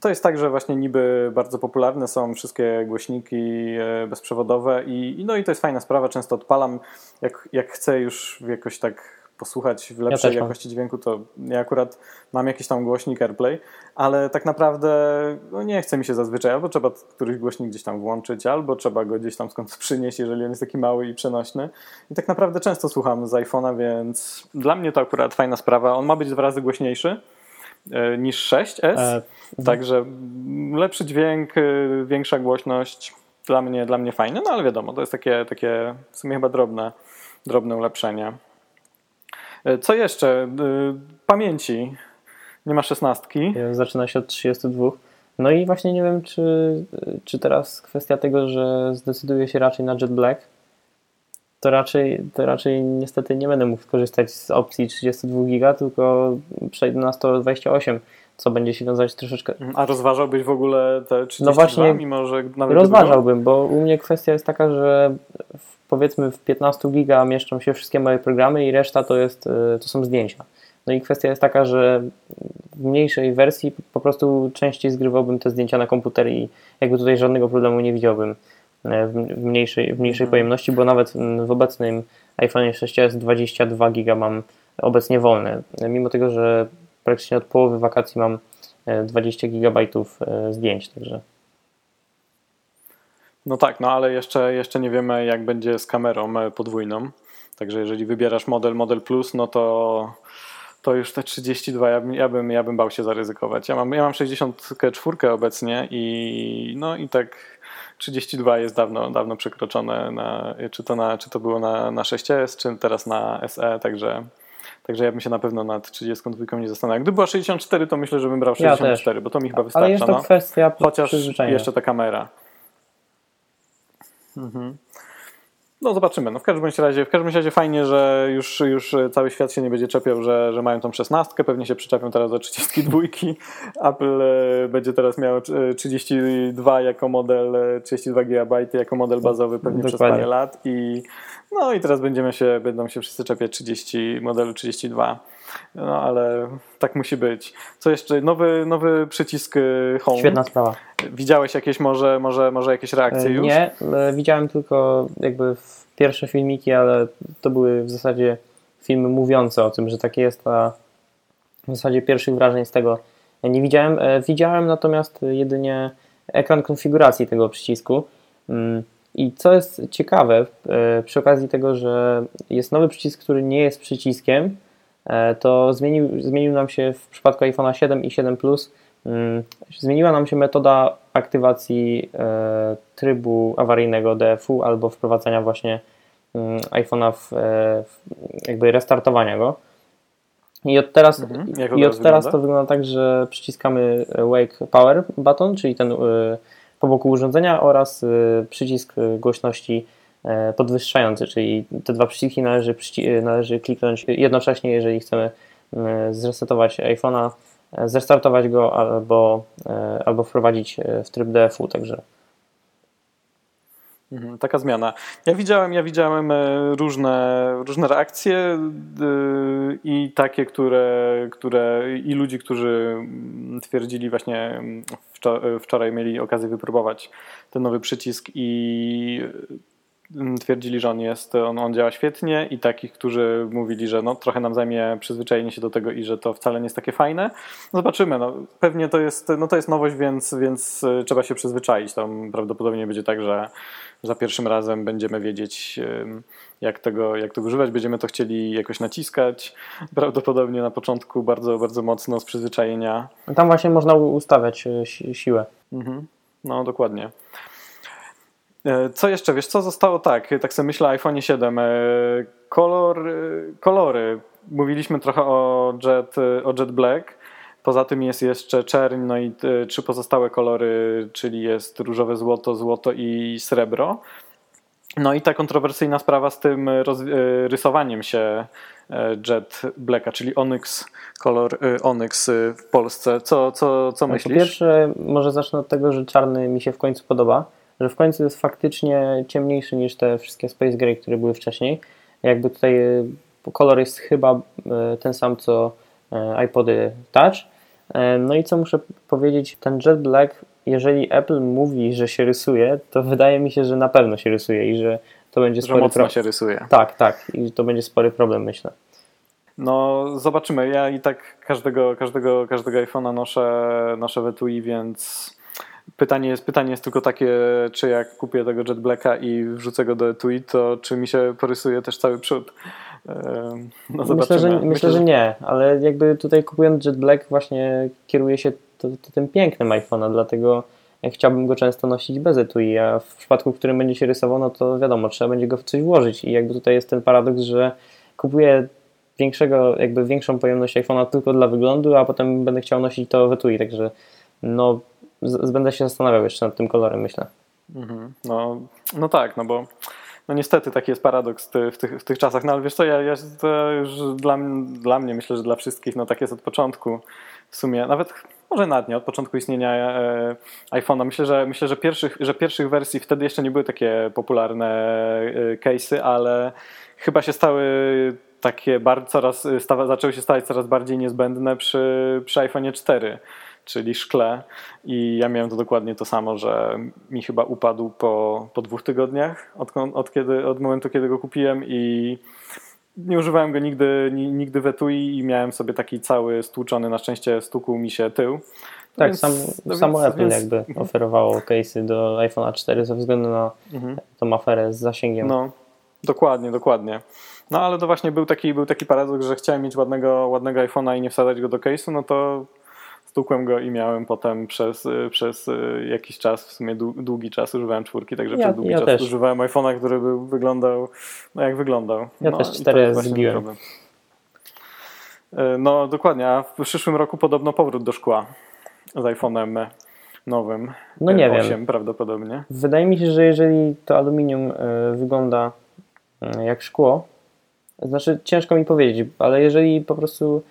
To jest tak, że właśnie niby bardzo popularne są wszystkie głośniki e, bezprzewodowe i, no i to jest fajna sprawa, często odpalam, jak, jak chcę już jakoś tak posłuchać w lepszej mam. jakości dźwięku, to ja akurat mam jakiś tam głośnik AirPlay, ale tak naprawdę no nie chce mi się zazwyczaj, albo trzeba któryś głośnik gdzieś tam włączyć, albo trzeba go gdzieś tam skąd *laughs* przynieść, jeżeli on jest taki mały i przenośny. I tak naprawdę często słucham z iPhone'a, więc dla mnie to akurat fajna sprawa. On ma być dwa razy głośniejszy e, niż 6S, E, także mm, lepszy dźwięk, e, większa głośność, dla mnie, dla mnie fajne, no ale wiadomo, to jest takie, takie w sumie chyba drobne, drobne ulepszenie. E, Co jeszcze? E, Pamięci. Nie ma szesnastki. Zaczyna się od 32. No i właśnie nie wiem, czy, czy teraz kwestia tego, że zdecyduje się raczej na Jet Black, to raczej, to raczej niestety nie będę mógł skorzystać z opcji 32 giga, tylko przejdę na 128, co będzie się wiązać troszeczkę. A rozważałbyś w ogóle te 32, No właśnie, mimo że nawet Rozważałbym, bo u mnie kwestia jest taka, że powiedzmy w 15 giga mieszczą się wszystkie moje programy i reszta to, jest, y, to są zdjęcia. No i kwestia jest taka, że w mniejszej wersji po prostu częściej zgrywałbym te zdjęcia na komputer i jakby tutaj żadnego problemu nie widziałbym e, w, mniejszej, w mniejszej Mhm. pojemności, bo nawet w obecnym iPhone 6s 22 giga mam obecnie wolne, mimo tego, że praktycznie od połowy wakacji mam e, 20 gigabajtów e, zdjęć, także No tak, no ale jeszcze, jeszcze nie wiemy, jak będzie z kamerą e, podwójną. Także jeżeli wybierasz model, model plus, no to, to już te 32 ja bym, ja, bym, ja bym bał się zaryzykować. Ja mam, ja mam 64 obecnie i no i tak 32 jest dawno, dawno przekroczone, na, czy, to na, czy to było na, na 6S, czy teraz na SE, także, także ja bym się na pewno nad 32 nie zastanawiał. Gdyby była 64, to myślę, że bym brał Ja 64, bo to mi chyba wystarcza. Ale jest to no. kwestia Chociaż jeszcze ta kamera. Mhm. No zobaczymy. No w każdym razie, w każdym razie fajnie, że już, już cały świat się nie będzie czepiał, że, że mają tą szesnastkę. Pewnie się przyczepią teraz do 32. *laughs* Apple e, będzie teraz miał e, 32 jako model, e, 32 GB jako model bazowy pewnie przez Dokładnie. parę lat i no i teraz będziemy się, będą się wszyscy czepiać 30, modelu 32. No ale tak musi być. Co jeszcze? Nowy, nowy przycisk e, Home. Świetna sprawa. Widziałeś jakieś może, może, może jakieś reakcje E, już? Nie, e, widziałem tylko jakby pierwsze filmiki, ale to były w zasadzie filmy mówiące o tym, że tak jest, a w zasadzie pierwszych wrażeń z tego nie widziałem. E, Widziałem natomiast jedynie ekran konfiguracji tego przycisku. Mm, I co jest ciekawe, przy okazji tego, że jest nowy przycisk, który nie jest przyciskiem, to zmienił, zmienił nam się w przypadku iPhone'a 7 i 7 Plus Mm, Zmieniła nam się metoda aktywacji e, trybu awaryjnego DFU albo wprowadzania właśnie mm, iPhone'a w, e, w jakby restartowania go. I od teraz, Mhm. I od teraz wygląda? to wygląda tak, że przyciskamy Wake Power button, czyli ten e, po boku urządzenia oraz e, przycisk e, głośności e, podwyższający, czyli te dwa przyciski należy, należy kliknąć jednocześnie, jeżeli chcemy e, zresetować iPhone'a, e, zrestartować go albo, e, albo wprowadzić e, w tryb DFU, także Mhm, Taka zmiana. Ja widziałem, ja widziałem e, różne, różne reakcje e, i takie, które, które i ludzi, którzy mm, twierdzili właśnie mm, wczor- wczoraj mieli okazję wypróbować ten nowy przycisk i twierdzili, że on jest, on, on działa świetnie i takich, którzy mówili, że no, trochę nam zajmie przyzwyczajenie się do tego i że to wcale nie jest takie fajne. Zobaczymy, no, pewnie to jest, no, to jest nowość, więc, więc e, trzeba się przyzwyczaić. Tam prawdopodobnie będzie tak, że za pierwszym razem będziemy wiedzieć, jak tego, jak tego używać. Będziemy to chcieli jakoś naciskać. Prawdopodobnie na początku bardzo, bardzo mocno z przyzwyczajenia. tam właśnie można ustawiać e, si- siłę. Mhm. No, dokładnie. E, Co jeszcze, wiesz, co zostało tak, tak sobie myślę o iPhone 7. e, Kolor, e, kolory. Mówiliśmy trochę o Jet, o Jet Black. Poza tym jest jeszcze czerń, no i trzy pozostałe kolory, czyli jest różowe złoto, złoto i srebro. No i ta kontrowersyjna sprawa z tym rysowaniem się Jet Blacka, czyli Onyx, kolor Onyx w Polsce. Co, co, co Po myślisz? pierwsze, może zacznę od tego, że czarny mi się w końcu podoba, że w końcu jest faktycznie ciemniejszy niż te wszystkie Space Gray, które były wcześniej. Jakby tutaj e, kolor jest chyba e, ten sam co e, iPody Touch. No i co muszę powiedzieć, ten Jet Black, jeżeli Apple mówi, że się rysuje, to wydaje mi się, że na pewno się rysuje i że to będzie Że spory mocno problem. się rysuje. Tak, tak, i to będzie spory problem, myślę. No, zobaczymy. Ja i tak każdego, każdego, każdego iPhone'a noszę, noszę w etui, więc pytanie jest, pytanie jest tylko takie, czy jak kupię tego Jet Blacka i wrzucę go do etui, to czy mi się porysuje też cały przód. Ehm, No, Myślę że, myślę, że nie, ale jakby tutaj kupując Jet Black właśnie kieruje się to, to tym pięknym iPhone'a, dlatego chciałbym go często nosić bez etui, a w przypadku, w którym będzie się rysował, no to wiadomo, trzeba będzie go w coś włożyć i jakby tutaj jest ten paradoks, że kupuję większego, jakby większą pojemność iPhone'a tylko dla wyglądu, a potem będę chciał nosić to w etui, także no z, będę się zastanawiał jeszcze nad tym kolorem, myślę. Mhm. No, no tak, no bo no niestety taki jest paradoks w, tych, w tych czasach, no ale wiesz co, ja, ja to już dla, dla mnie, myślę, że dla wszystkich, no tak jest od początku w sumie, nawet może nawet nie, od początku istnienia e, iPhone'a. Myślę, że myślę, że pierwszych, że pierwszych wersji wtedy jeszcze nie były takie popularne e, case'y, ale chyba się stały takie coraz, stawa, zaczęły się stawać coraz bardziej niezbędne przy, przy iPhone'ie 4 czyli szkle. I ja miałem to dokładnie to samo, że mi chyba upadł po, po dwóch tygodniach od, od, kiedy, od momentu, kiedy go kupiłem i nie używałem go nigdy, ni- nigdy w etui i miałem sobie taki cały stłuczony, na szczęście stukł mi się tył. Tak, Więc- sam, no samo więc- Apple więc- jakby oferowało case'y do iPhone'a 4 ze względu na Mhm. tą aferę z zasięgiem. No, dokładnie, dokładnie. No ale to właśnie był taki, był taki paradoks, że chciałem mieć ładnego, ładnego iPhone'a i nie wsadzać go do case'u, no to stukłem go i miałem potem przez, y, przez y, jakiś czas, w sumie dłu- długi czas używałem czwórki, także Ja- przez długi ja czas też. używałem iPhone'a, który był, wyglądał no jak wyglądał. Ja no, też to cztery zbiłem. Y, No dokładnie, a w przyszłym roku podobno powrót do szkła z iPhone'em nowym. No nie Y, wiem. 8 prawdopodobnie. Wydaje mi się, że jeżeli to aluminium wygląda jak szkło. Znaczy, ciężko mi powiedzieć, ale jeżeli po prostu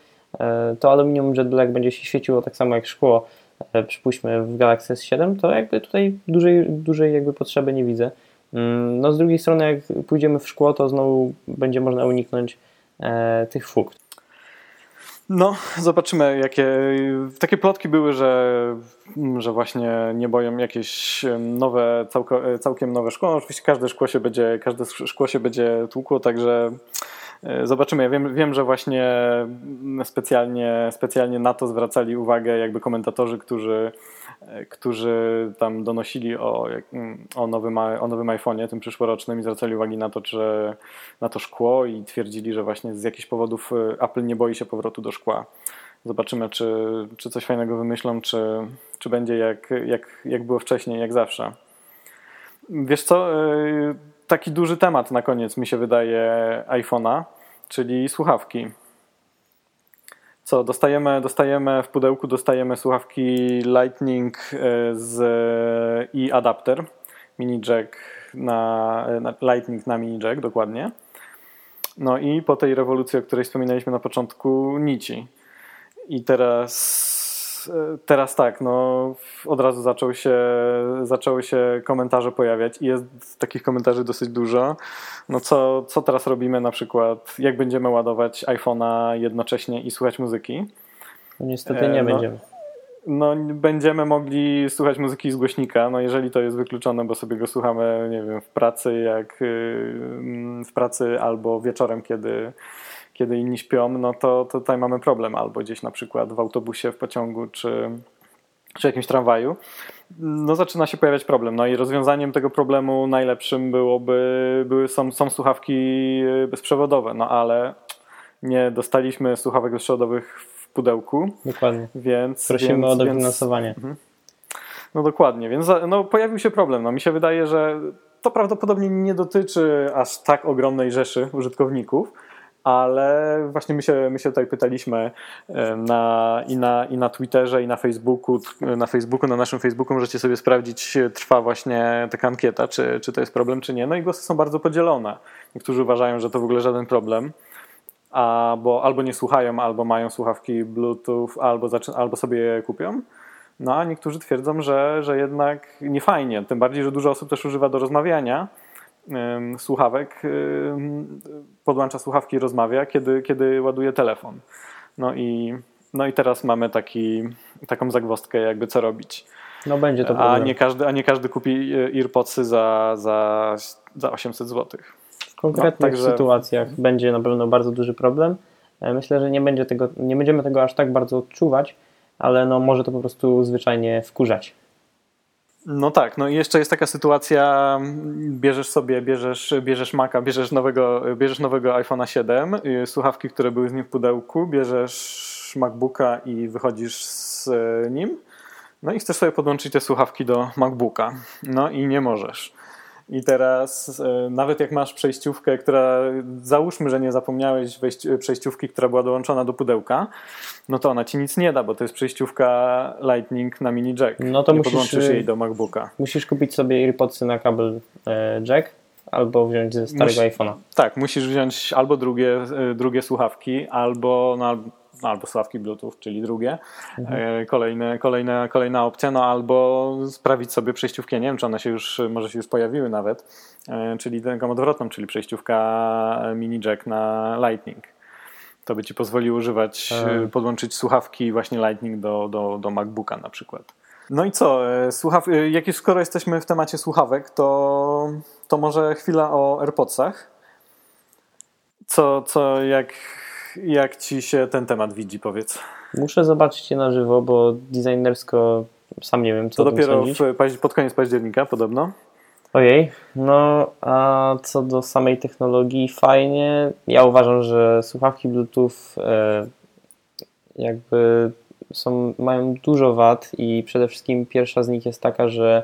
to aluminium jet black będzie się świeciło tak samo jak szkło, e, przypuśćmy w Galaxy S7, to jakby tutaj dużej, dużej jakby potrzeby nie widzę. Mm, No z drugiej strony, jak pójdziemy w szkło, to znowu będzie można uniknąć e, tych fug. No, zobaczymy, jakie. Takie plotki były, że, że właśnie nie boją jakieś nowe, całko, całkiem nowe szkło. No, oczywiście każde szkło się będzie, każde szkło się będzie tłukło, także e, zobaczymy. Ja wiem, wiem że właśnie specjalnie, specjalnie na to zwracali uwagę jakby komentatorzy, którzy, e, którzy tam donosili o, jak- o, nowym, o nowym iPhone'ie, tym przyszłorocznym i zwracali uwagi na to, czy na to szkło i twierdzili, że właśnie z jakichś powodów y, Apple nie boi się powrotu do szkła. Zobaczymy, czy, czy coś fajnego wymyślą, czy, czy będzie jak, jak, jak było wcześniej, jak zawsze. Wiesz co, taki duży temat na koniec mi się wydaje iPhone'a, czyli słuchawki. Co, dostajemy, dostajemy w pudełku dostajemy słuchawki Lightning y, z, i adapter mini jack na, na Lightning na mini jack dokładnie. No i po tej rewolucji, o której wspominaliśmy na początku, nici. I teraz, e, teraz tak, no od razu zaczął się, zaczęły się komentarze pojawiać i jest takich komentarzy dosyć dużo. No co, co teraz robimy na przykład, jak będziemy ładować iPhone'a jednocześnie i słuchać muzyki? No niestety E, nie no. będziemy. No, będziemy mogli słuchać muzyki z głośnika, no jeżeli to jest wykluczone, bo sobie go słuchamy, nie wiem, w pracy, jak y, mm, w pracy albo wieczorem, kiedy, kiedy inni śpią, no to, to tutaj mamy problem, albo gdzieś na przykład w autobusie, w pociągu, czy, czy jakimś tramwaju. No zaczyna się pojawiać problem, no i rozwiązaniem tego problemu najlepszym byłoby, były, są, są słuchawki y, bezprzewodowe, no ale nie dostaliśmy słuchawek bezprzewodowych w pudełku, Dokładnie. więc... Prosimy więc, o więc- dofinansowanie. no dokładnie, więc no, pojawił się problem. No, mi się wydaje, że to prawdopodobnie nie dotyczy aż tak ogromnej rzeszy użytkowników, ale właśnie my się, my się tutaj pytaliśmy e, na, i, na, i na Twitterze, i na Facebooku, t- na Facebooku, na naszym Facebooku możecie sobie sprawdzić, trwa właśnie taka ankieta, czy, czy to jest problem, czy nie. No i głosy są bardzo podzielone. Niektórzy uważają, że to w ogóle żaden problem, bo albo nie słuchają, albo mają słuchawki Bluetooth, albo, albo sobie je kupią. No a niektórzy twierdzą, że, że jednak nie fajnie. Tym bardziej, że dużo osób też używa do rozmawiania słuchawek, podłącza słuchawki i rozmawia, kiedy, kiedy ładuje telefon. No i, no i teraz mamy taki, taką zagwozdkę, jakby co robić. No będzie to A nie każdy, a nie każdy kupi e, AirPodsy za, za, za 800 zł. W konkretnych No, także- sytuacjach będzie na pewno bardzo duży problem. E, Myślę, że nie, będzie tego, nie będziemy tego aż tak bardzo odczuwać, ale no może to po prostu zwyczajnie wkurzać. No tak, no i jeszcze jest taka sytuacja, bierzesz sobie, bierzesz, bierzesz Maca, bierzesz nowego, bierzesz nowego iPhone'a 7, y, słuchawki, które były z nim w pudełku, bierzesz MacBooka i wychodzisz z y, nim, no i chcesz sobie podłączyć te słuchawki do MacBooka, no i nie możesz. I teraz y, nawet jak masz przejściówkę, która załóżmy, że nie zapomniałeś wejść, przejściówki, która była dołączona do pudełka, no to ona ci nic nie da, bo to jest przejściówka Lightning na mini jack. No to nie musisz, podłączysz y, jej do MacBooka. Musisz kupić sobie AirPodsy na kabel e, jack albo wziąć ze starego Musi- iPhone'a. Tak, musisz wziąć albo drugie, drugie słuchawki, albo, no, albo- no, albo słuchawki Bluetooth, czyli drugie. E, Kolejne, kolejne, kolejna opcja, no albo sprawić sobie przejściówkę, nie wiem, czy one się już, może się już pojawiły nawet, e, czyli taką odwrotną, czyli przejściówka mini jack na Lightning. To by ci pozwoliło używać, E. e, podłączyć słuchawki właśnie Lightning do, do, do MacBooka na przykład. No i co, e, słuchaw... e, jak już skoro jesteśmy w temacie słuchawek, to, to może chwila o AirPodsach. Co, co jak, jak ci się ten temat widzi, powiedz? Muszę zobaczyć je na żywo, bo designersko sam nie wiem, co To dopiero w, pod koniec października podobno. Ojej, no a co do samej technologii, fajnie. Ja uważam, że słuchawki Bluetooth e, jakby są, mają dużo wad i przede wszystkim pierwsza z nich jest taka, że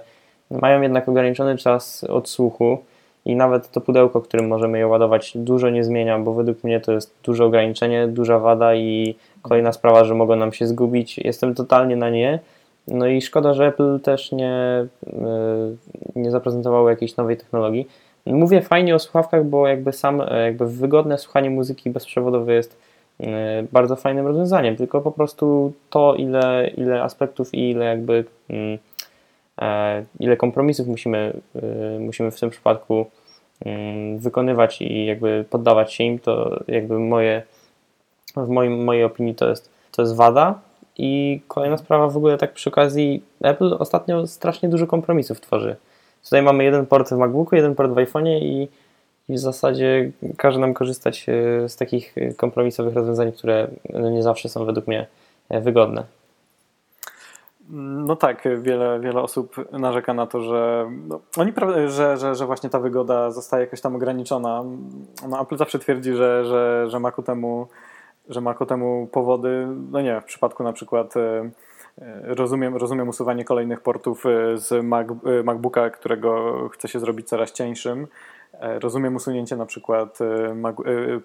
mają jednak ograniczony czas odsłuchu i nawet to pudełko, którym możemy je ładować, dużo nie zmienia, bo według mnie to jest duże ograniczenie, duża wada i kolejna sprawa, że mogą nam się zgubić. Jestem totalnie na nie. No i szkoda, że Apple też nie, yy, nie zaprezentowało jakiejś nowej technologii. Mówię fajnie o słuchawkach, bo jakby sam e, jakby wygodne słuchanie muzyki bezprzewodowe jest e, bardzo fajnym rozwiązaniem, tylko po prostu to ile, ile aspektów i ile jakby mm, ile kompromisów musimy, musimy w tym przypadku mm, wykonywać i jakby poddawać się im, to jakby moje w moim, mojej opinii to jest, to jest wada. I kolejna sprawa w ogóle tak przy okazji, Apple ostatnio strasznie dużo kompromisów tworzy. Tutaj mamy jeden port w MacBooku, jeden port w iPhone'ie i, i w zasadzie każe nam korzystać e, z takich kompromisowych rozwiązań, które nie zawsze są według mnie e, wygodne. No tak, wiele, wiele osób narzeka na to, że no, oni, że, że, że właśnie ta wygoda zostaje jakoś tam ograniczona. No, Apple zawsze twierdzi, że, że, że ma ku temu że ma ku temu powody, no nie, w przypadku na przykład e, e, rozumiem, rozumiem usuwanie kolejnych portów e, z Mac, MacBooka, którego chce się zrobić coraz cieńszym. Rozumiem usunięcie na przykład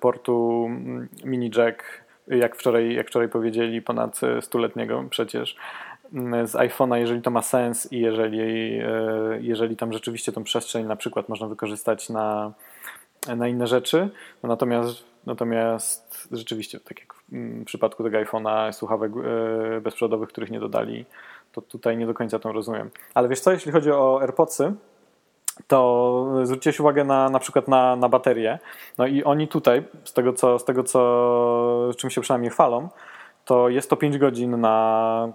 portu mm, mini jack, jak wczoraj, jak wczoraj powiedzieli, ponad stuletniego przecież z iPhone'a, jeżeli to ma sens i jeżeli, jeżeli tam rzeczywiście tą przestrzeń na przykład można wykorzystać na, na inne rzeczy. No natomiast Natomiast rzeczywiście, tak jak w przypadku tego iPhone'a, słuchawek e, bezprzewodowych, których nie dodali, to tutaj nie do końca to rozumiem. Ale wiesz co, jeśli chodzi o AirPodsy, to zwróciłeś uwagę na, na przykład na, na baterię. No i oni tutaj, z tego, co, z tego co, czym się przynajmniej chwalą, to jest to 5 godzin na,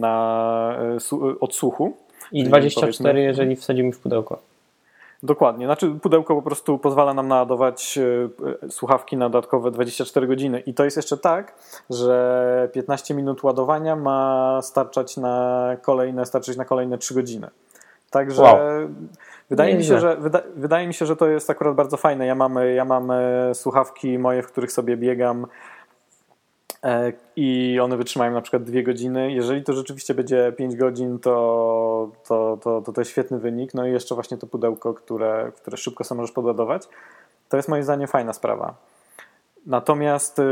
na e, odsłuchu. I 24, jeżeli wsadzimy w pudełko. Dokładnie. Znaczy pudełko po prostu pozwala nam naładować e, słuchawki na dodatkowe 24 godziny. I to jest jeszcze tak, że 15 minut ładowania ma starczać na kolejne, starczyć na kolejne 3 godziny. Także wow. wydaje, mi się, że, wyda, wydaje mi się, że to jest akurat bardzo fajne. Ja mam, ja mam e, słuchawki moje, w których sobie biegam E, i one wytrzymają na przykład dwie godziny. Jeżeli to rzeczywiście będzie 5 godzin, to to, to, to, to jest świetny wynik. No i jeszcze właśnie to pudełko, które, które szybko sobie możesz podładować. To jest moim zdaniem fajna sprawa. Natomiast y,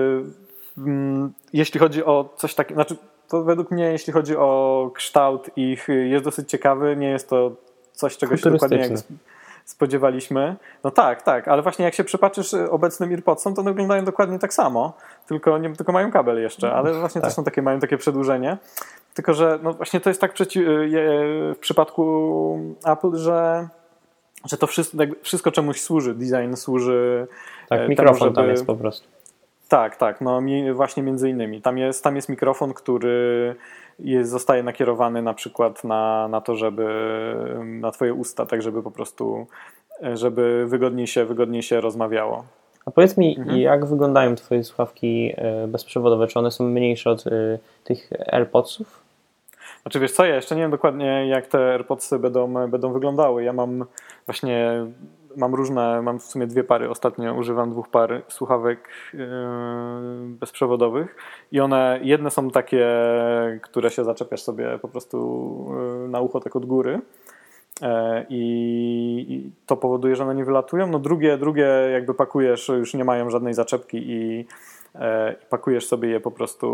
mm, jeśli chodzi o coś takiego, znaczy to według mnie, jeśli chodzi o kształt ich, jest dosyć ciekawy. Nie jest to coś, czego się dokładnie spodziewaliśmy. No tak, tak, ale właśnie jak się przypatrzysz y, obecnym AirPodsom, to one wyglądają dokładnie tak samo, tylko, nie, tylko mają kabel jeszcze, ale właśnie tak. też są takie, mają takie przedłużenie. Tylko, że no właśnie to jest tak przeci- y, w przypadku Apple, że, że to wszystko, wszystko czemuś służy. Design służy. Tak, mikrofon temu, żeby... tam jest po prostu. Tak, tak, no właśnie między innymi. Tam jest, tam jest mikrofon, który jest, zostaje nakierowany na przykład na, na to, żeby na twoje usta, tak żeby po prostu, żeby wygodniej się, wygodniej się rozmawiało. A powiedz mi, mhm. jak wyglądają twoje słuchawki e, bezprzewodowe? Czy one są mniejsze od y, tych AirPodsów? Znaczy wiesz co, ja jeszcze nie wiem dokładnie jak te AirPodsy będą, będą wyglądały. Ja mam właśnie mam różne, mam w sumie dwie pary. Ostatnio używam dwóch par słuchawek yy, bezprzewodowych i one, jedne są takie, które się zaczepiasz sobie po prostu yy, na ucho tak od góry. Yy, I, to powoduje, że one nie wylatują. No drugie, drugie jakby pakujesz, już nie mają żadnej zaczepki i, i pakujesz sobie je po prostu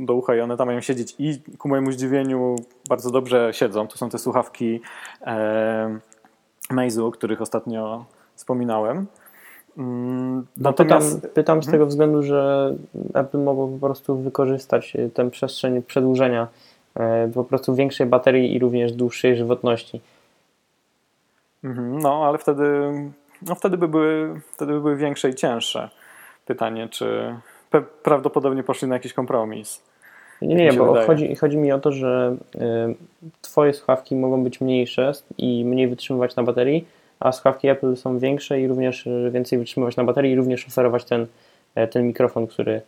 do ucha i one tam mają siedzieć i ku mojemu zdziwieniu bardzo dobrze siedzą. To są te słuchawki Meizu, o których ostatnio wspominałem. Mm, Natomiast... pytam, pytam z mhm. tego względu, że Apple mogło po prostu wykorzystać e, tę przestrzeń przedłużenia e, po prostu większej baterii i również dłuższej żywotności. Mhm, no, ale wtedy, no wtedy, by były, wtedy by były większe i cięższe. Pytanie, czy prawdopodobnie poszli na jakiś kompromis. Nie, nie, bo chodzi, chodzi mi o to, że y, Twoje słuchawki mogą być mniejsze i mniej wytrzymywać na baterii, a słuchawki Apple są większe i również y, więcej wytrzymywać na baterii i również oferować ten, e, ten mikrofon, który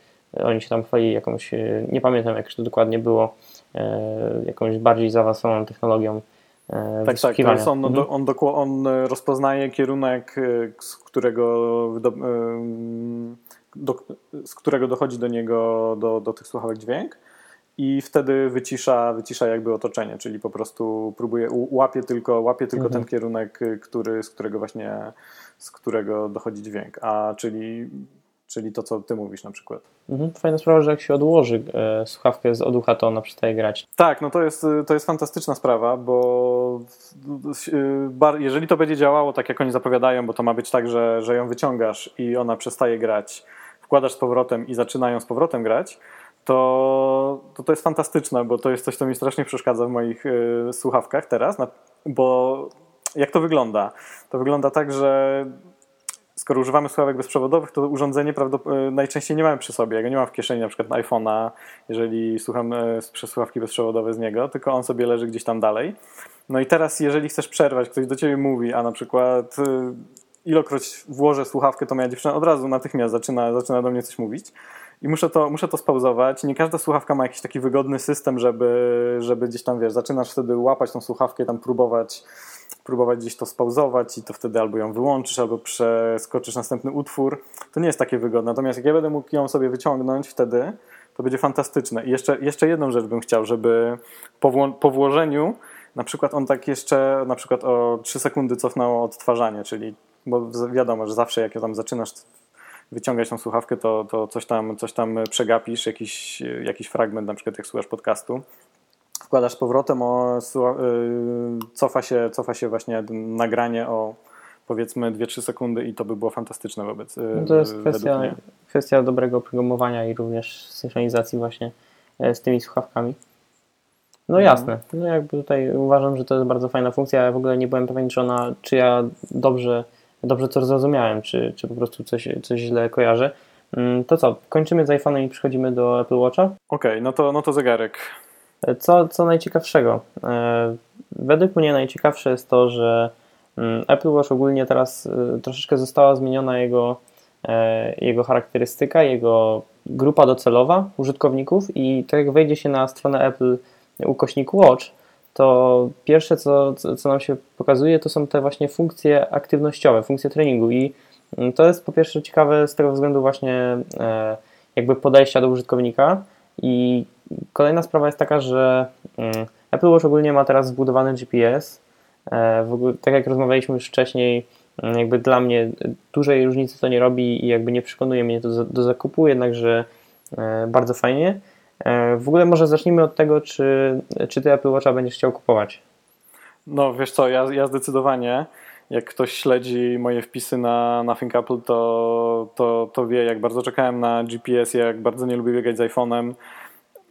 oni się tam chwalili jakąś, y, nie pamiętam jak to dokładnie było, e, jakąś bardziej zaawansowaną technologią. E, tak, tak, to jest on, mhm. on, on rozpoznaje kierunek, z którego do, do, z którego dochodzi do niego, do, do tych słuchawek dźwięk i wtedy wycisza, wycisza jakby otoczenie, czyli po prostu próbuje, łapie tylko, łapie tylko mhm. ten kierunek, który, z którego właśnie, z którego dochodzi dźwięk, a czyli czyli to, co ty mówisz na przykład. Mhm. Fajna sprawa, że jak się odłoży e, słuchawkę z oducha, to ona przestaje grać. Tak, no to jest, to jest fantastyczna sprawa, bo bar- jeżeli to będzie działało tak, jak oni zapowiadają, bo to ma być tak, że, że ją wyciągasz i ona przestaje grać, wkładasz z powrotem i zaczynają z powrotem grać, to, to to jest fantastyczne, bo to jest coś, co mi strasznie przeszkadza w moich y, słuchawkach teraz, na, bo jak to wygląda? To wygląda tak, że skoro używamy słuchawek bezprzewodowych, to urządzenie prawdopodobnie najczęściej nie mamy przy sobie. Ja go nie mam w kieszeni na przykład iPhone'a, jeżeli słucham e, przez słuchawki bezprzewodowe z niego, tylko on sobie leży gdzieś tam dalej. No i teraz, jeżeli chcesz przerwać, ktoś do ciebie mówi, a na przykład y, ilokroć włożę słuchawkę, to moja dziewczyna od razu natychmiast zaczyna, zaczyna do mnie coś mówić. I muszę to, muszę to spauzować. Nie każda słuchawka ma jakiś taki wygodny system, żeby, żeby gdzieś tam, wiesz, zaczynasz wtedy łapać tą słuchawkę i tam próbować próbować gdzieś to spauzować i to wtedy albo ją wyłączysz, albo przeskoczysz następny utwór. To nie jest takie wygodne. Natomiast jak ja będę mógł ją sobie wyciągnąć wtedy, to będzie fantastyczne. I jeszcze, jeszcze jedną rzecz bym chciał, żeby po, wło- po włożeniu na przykład on tak jeszcze na przykład o 3 sekundy cofnął odtwarzanie, czyli bo wiadomo, że zawsze jak tam zaczynasz wyciągać tą słuchawkę, to, to coś, tam, coś tam przegapisz, jakiś, jakiś fragment, na przykład jak słuchasz podcastu. Wkładasz z powrotem, o, cofa, się, cofa się właśnie nagranie o powiedzmy 2-3 sekundy i to by było fantastyczne wobec no To jest kwestia, kwestia dobrego oprogramowania i również synchronizacji właśnie e, z tymi słuchawkami. No jasne. No jakby tutaj uważam, że to jest bardzo fajna funkcja. Ja w ogóle nie byłem pewien, czy ona, czy ja dobrze, dobrze to zrozumiałem, czy, czy po prostu coś, coś źle kojarzę. Mm, to co, kończymy z iPhone'em i przechodzimy do Apple Watcha? Okej, okay, no, to, no to zegarek. Co, co najciekawszego? E, według mnie najciekawsze jest to, że mm, Apple Watch ogólnie teraz e, troszeczkę została zmieniona jego, e, jego charakterystyka, jego grupa docelowa użytkowników i tak jak wejdzie się na stronę Apple ukośnik Watch, to pierwsze, co, co nam się pokazuje, to są te właśnie funkcje aktywnościowe, funkcje treningu i mm, to jest po pierwsze ciekawe z tego względu właśnie e, jakby podejścia do użytkownika i kolejna sprawa jest taka, że mm, Apple Watch ogólnie ma teraz zbudowany GPS, e, w ogóle, tak jak rozmawialiśmy już wcześniej, mm, jakby dla mnie dużej różnicy to nie robi i jakby nie przekonuje mnie do, do zakupu, jednakże e, bardzo fajnie. E, w ogóle może zacznijmy od tego, czy, czy ty Apple Watcha będziesz chciał kupować? No wiesz co, ja, ja zdecydowanie, jak ktoś śledzi moje wpisy na Nothing Apple, to, to, to wie, jak bardzo czekałem na GPS, jak bardzo nie lubię biegać z iPhone'em.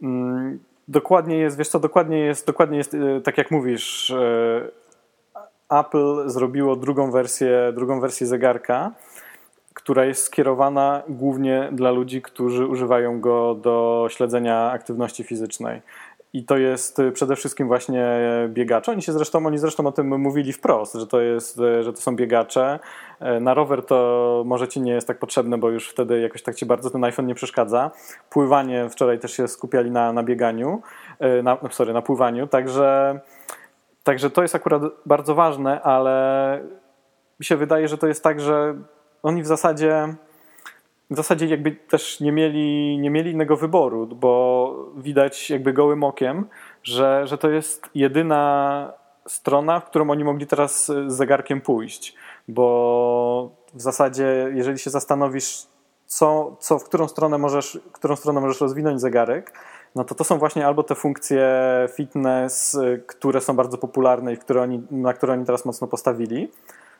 Mm, dokładnie jest, wiesz co, dokładnie jest, dokładnie jest e, tak jak mówisz, e, Apple zrobiło drugą wersję, drugą wersję zegarka, która jest skierowana głównie dla ludzi, którzy używają go do śledzenia aktywności fizycznej. I to jest y, przede wszystkim właśnie biegacze. Oni się zresztą, oni zresztą o tym mówili wprost, że to, jest, y, że to są biegacze. Y, na rower to może ci nie jest tak potrzebne, bo już wtedy jakoś tak ci bardzo ten iPhone nie przeszkadza. Pływanie wczoraj też się skupiali na, na bieganiu, na, sorry, na pływaniu, także, także to jest akurat bardzo ważne, ale mi się wydaje, że to jest tak, że oni w zasadzie w zasadzie jakby też nie mieli, nie mieli innego wyboru, bo widać jakby gołym okiem, że, że to jest jedyna strona, w którą oni mogli teraz z zegarkiem pójść, bo w zasadzie jeżeli się zastanowisz, co, co, w którą stronę możesz, którą stronę możesz rozwinąć zegarek, no to to są właśnie albo te funkcje fitness, które są bardzo popularne i które oni, na które oni teraz mocno postawili,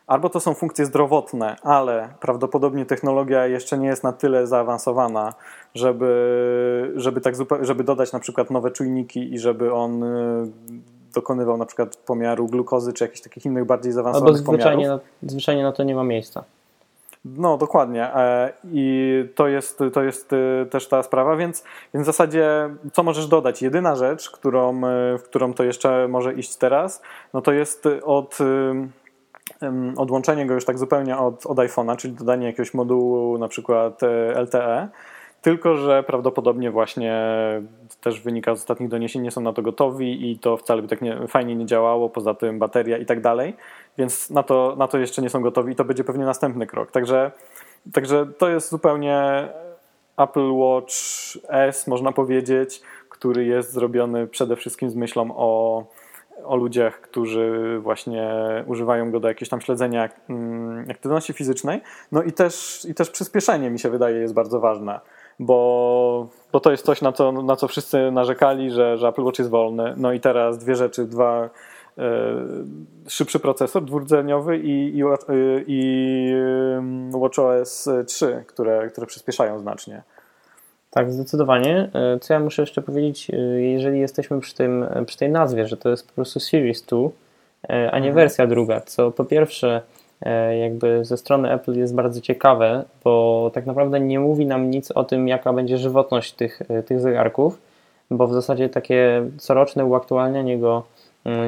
Albo to są funkcje zdrowotne, ale prawdopodobnie technologia jeszcze nie jest na tyle zaawansowana, żeby, żeby, tak żeby dodać na przykład nowe czujniki i żeby on y, dokonywał na przykład pomiaru glukozy czy jakichś takich innych bardziej zaawansowanych Albo zwyczajnie Na, zwyczajnie na to nie ma miejsca. No, dokładnie. E, I to jest, to jest y, też ta sprawa, więc, więc w zasadzie co możesz dodać? Jedyna rzecz, którą, y, w którą to jeszcze może iść teraz, no to jest od odłączenie go już tak zupełnie od, od iPhone'a, czyli dodanie jakiegoś modułu na przykład e, LTE, tylko że prawdopodobnie właśnie też wynika z ostatnich doniesień, nie są na to gotowi i to wcale by tak nie, fajnie nie działało, poza tym bateria i tak dalej, więc na to, na to jeszcze nie są gotowi i to będzie pewnie następny krok. Także, także to jest zupełnie Apple Watch S, można powiedzieć, który jest zrobiony przede wszystkim z myślą o o ludziach, którzy właśnie używają go do jakiegoś tam śledzenia mm, aktywności fizycznej. No i też, i też przyspieszenie mi się wydaje jest bardzo ważne, bo, bo to jest coś, na co, na co wszyscy narzekali, że, że Apple Watch jest wolny. No i teraz dwie rzeczy, dwa e, szybszy procesor dwurdzeniowy i, i, i WatchOS 3, które, które przyspieszają znacznie. Tak, zdecydowanie. E, co ja muszę jeszcze powiedzieć, e, jeżeli jesteśmy przy, tym, przy tej nazwie, że to jest po prostu Series 2, e, a nie mhm. wersja druga, co po pierwsze jakby ze strony Apple jest bardzo ciekawe, bo tak naprawdę nie mówi nam nic o tym, jaka będzie żywotność tych, tych zegarków, bo w zasadzie takie coroczne uaktualnianie go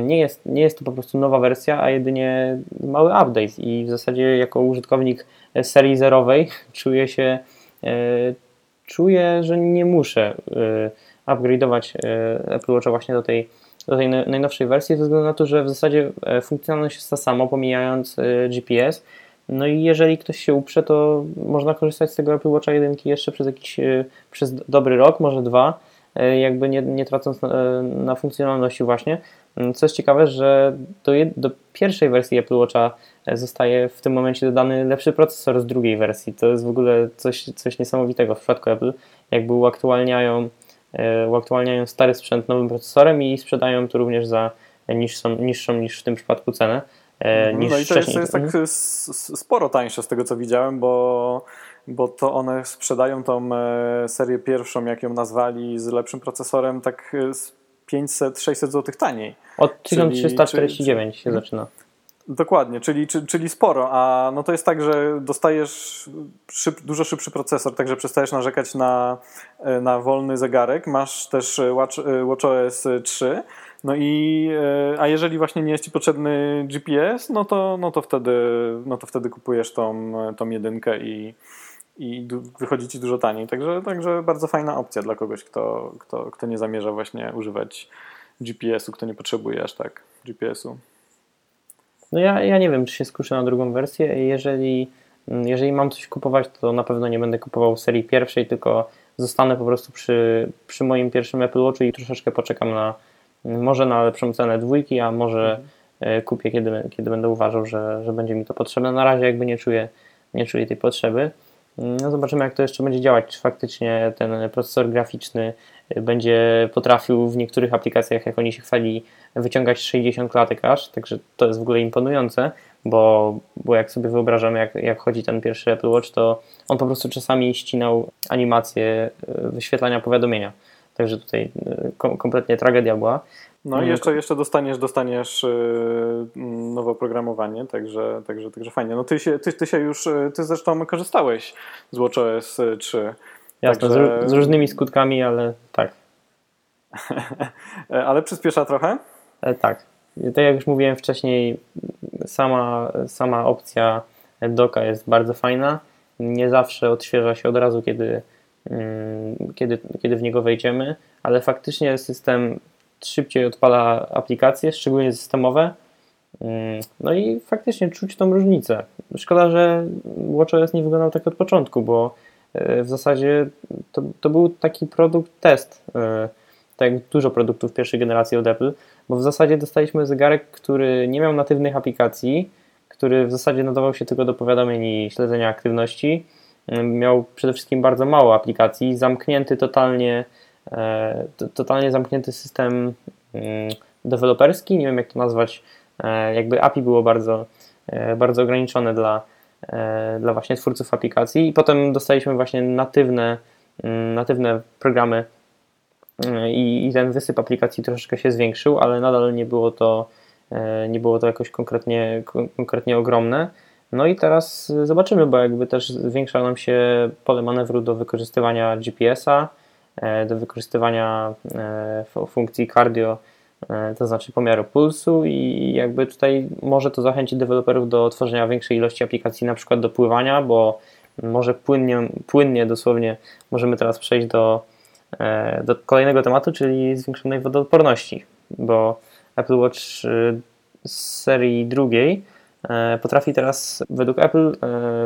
nie jest, nie jest to po prostu nowa wersja, a jedynie mały update i w zasadzie jako użytkownik serii zerowej *laughs* czuję się czuję, że nie muszę y, upgrade'ować y, Apple Watcha właśnie do tej, do tej najnowszej wersji, ze względu na to, że w zasadzie e, funkcjonalność jest ta sama, pomijając y, GPS. No i jeżeli ktoś się uprze, to można korzystać z tego Apple Watcha 1 jeszcze przez jakiś przez dobry rok, może dwa, jakby nie, nie tracąc na, na funkcjonalności właśnie. Mm, co jest ciekawe, że do, do, pierwszej wersji Apple Watcha e, zostaje w tym momencie dodany lepszy procesor z drugiej wersji. To jest w ogóle coś, coś niesamowitego w przypadku Apple. Jakby uaktualniają, e, uaktualniają stary sprzęt nowym procesorem i sprzedają to również za niższą, niższą niż w tym przypadku cenę. E, mhm. Niż no i to jest, jest tak mhm. sporo tańsze z tego co widziałem, bo bo to one sprzedają tą serię pierwszą, jak ją nazwali, z lepszym procesorem, tak 500-600 zł taniej. Od 1349 czyli, się zaczyna. Dokładnie, czyli, czyli sporo, a no to jest tak, że dostajesz szyb, dużo szybszy procesor, także przestajesz narzekać na, na wolny zegarek, masz też Watch, WatchOS 3, no i a jeżeli właśnie nie jest Ci potrzebny GPS, no to, no to, wtedy, no to wtedy kupujesz tą, tą jedynkę i, i wychodzi ci dużo taniej. Także, także bardzo fajna opcja dla kogoś, kto, kto, kto nie zamierza właśnie używać GPS-u, kto nie potrzebuje aż tak GPS-u. No ja, ja nie wiem, czy się skuszę na drugą wersję. Jeżeli, jeżeli mam coś kupować, to na pewno nie będę kupował serii pierwszej, tylko zostanę po prostu przy, przy moim pierwszym Apple Watchu i troszeczkę poczekam na może na lepszą cenę dwójki, a może mhm. E, kupię, kiedy, kiedy będę uważał, że, że będzie mi to potrzebne. Na razie jakby nie czuję, nie czuję tej potrzeby. No zobaczymy, jak to jeszcze będzie działać. Czy faktycznie ten procesor graficzny będzie potrafił w niektórych aplikacjach, jak oni się chwali, wyciągać 60 klatek aż. Także to jest w ogóle imponujące, bo, bo jak sobie wyobrażam, jak, jak chodzi ten pierwszy Apple Watch, to on po prostu czasami ścinał animację e, wyświetlania powiadomienia. Także tutaj e, kompletnie tragedia była. No i mm. jeszcze, jeszcze dostaniesz, dostaniesz yy, nowe oprogramowanie, także, także, także fajnie. No ty się, ty, ty się już, y, ty zresztą korzystałeś z WatchOS 3. Jasne, także... z, z różnymi skutkami, ale tak. *laughs* ale przyspiesza trochę? E, tak. Tak jak już mówiłem wcześniej, sama, sama opcja doka jest bardzo fajna. Nie zawsze odświeża się od razu, kiedy, mm, kiedy, kiedy w niego wejdziemy, ale faktycznie system szybciej odpala aplikacje, szczególnie systemowe. Mm, no i faktycznie czuć tą różnicę. Szkoda, że WatchOS nie wyglądał tak od początku, bo e, w zasadzie to, to był taki produkt test, e, tak jak dużo produktów pierwszej generacji od Apple, bo w zasadzie dostaliśmy zegarek, który nie miał natywnych aplikacji, który w zasadzie nadawał się tylko do powiadomień i śledzenia aktywności. Miał przede wszystkim bardzo mało aplikacji, zamknięty totalnie totalnie zamknięty system mm, deweloperski, nie wiem jak to nazwać, e, jakby API było bardzo, e, bardzo ograniczone dla, dla właśnie twórców aplikacji. I potem dostaliśmy właśnie natywne, mm, natywne programy i, i ten wysyp aplikacji troszeczkę się zwiększył, ale nadal nie było to, nie było to jakoś konkretnie, konkretnie ogromne. No i teraz zobaczymy, bo jakby też zwiększa nam się pole manewru do wykorzystywania GPS-a, E, do wykorzystywania e, funkcji cardio, e, to znaczy pomiaru pulsu i jakby tutaj może to zachęcić deweloperów do tworzenia większej ilości aplikacji na przykład do pływania, bo może płynnie, płynnie dosłownie możemy teraz przejść do, do kolejnego tematu, czyli zwiększonej wodoodporności, bo Apple Watch z serii drugiej potrafi teraz, według Apple,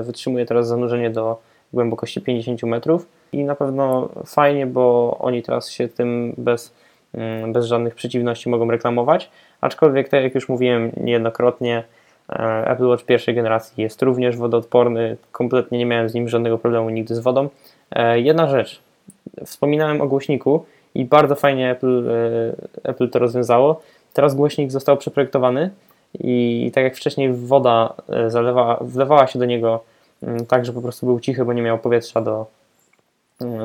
wytrzymuje teraz zanurzenie do głębokości 50 metrów i na pewno fajnie, bo oni teraz się tym bez, mm, bez żadnych przeciwności mogą reklamować. Aczkolwiek, tak jak już mówiłem niejednokrotnie, e, Apple Watch pierwszej generacji jest również wodoodporny. Kompletnie nie miałem z nim żadnego problemu nigdy z wodą. E, jedna rzecz. Wspominałem o głośniku i bardzo fajnie Apple, e, Apple to rozwiązało. Teraz głośnik został przeprojektowany i tak jak wcześniej woda zalewa, wlewała się do niego mm, tak, że po prostu był cichy, bo nie miał powietrza do,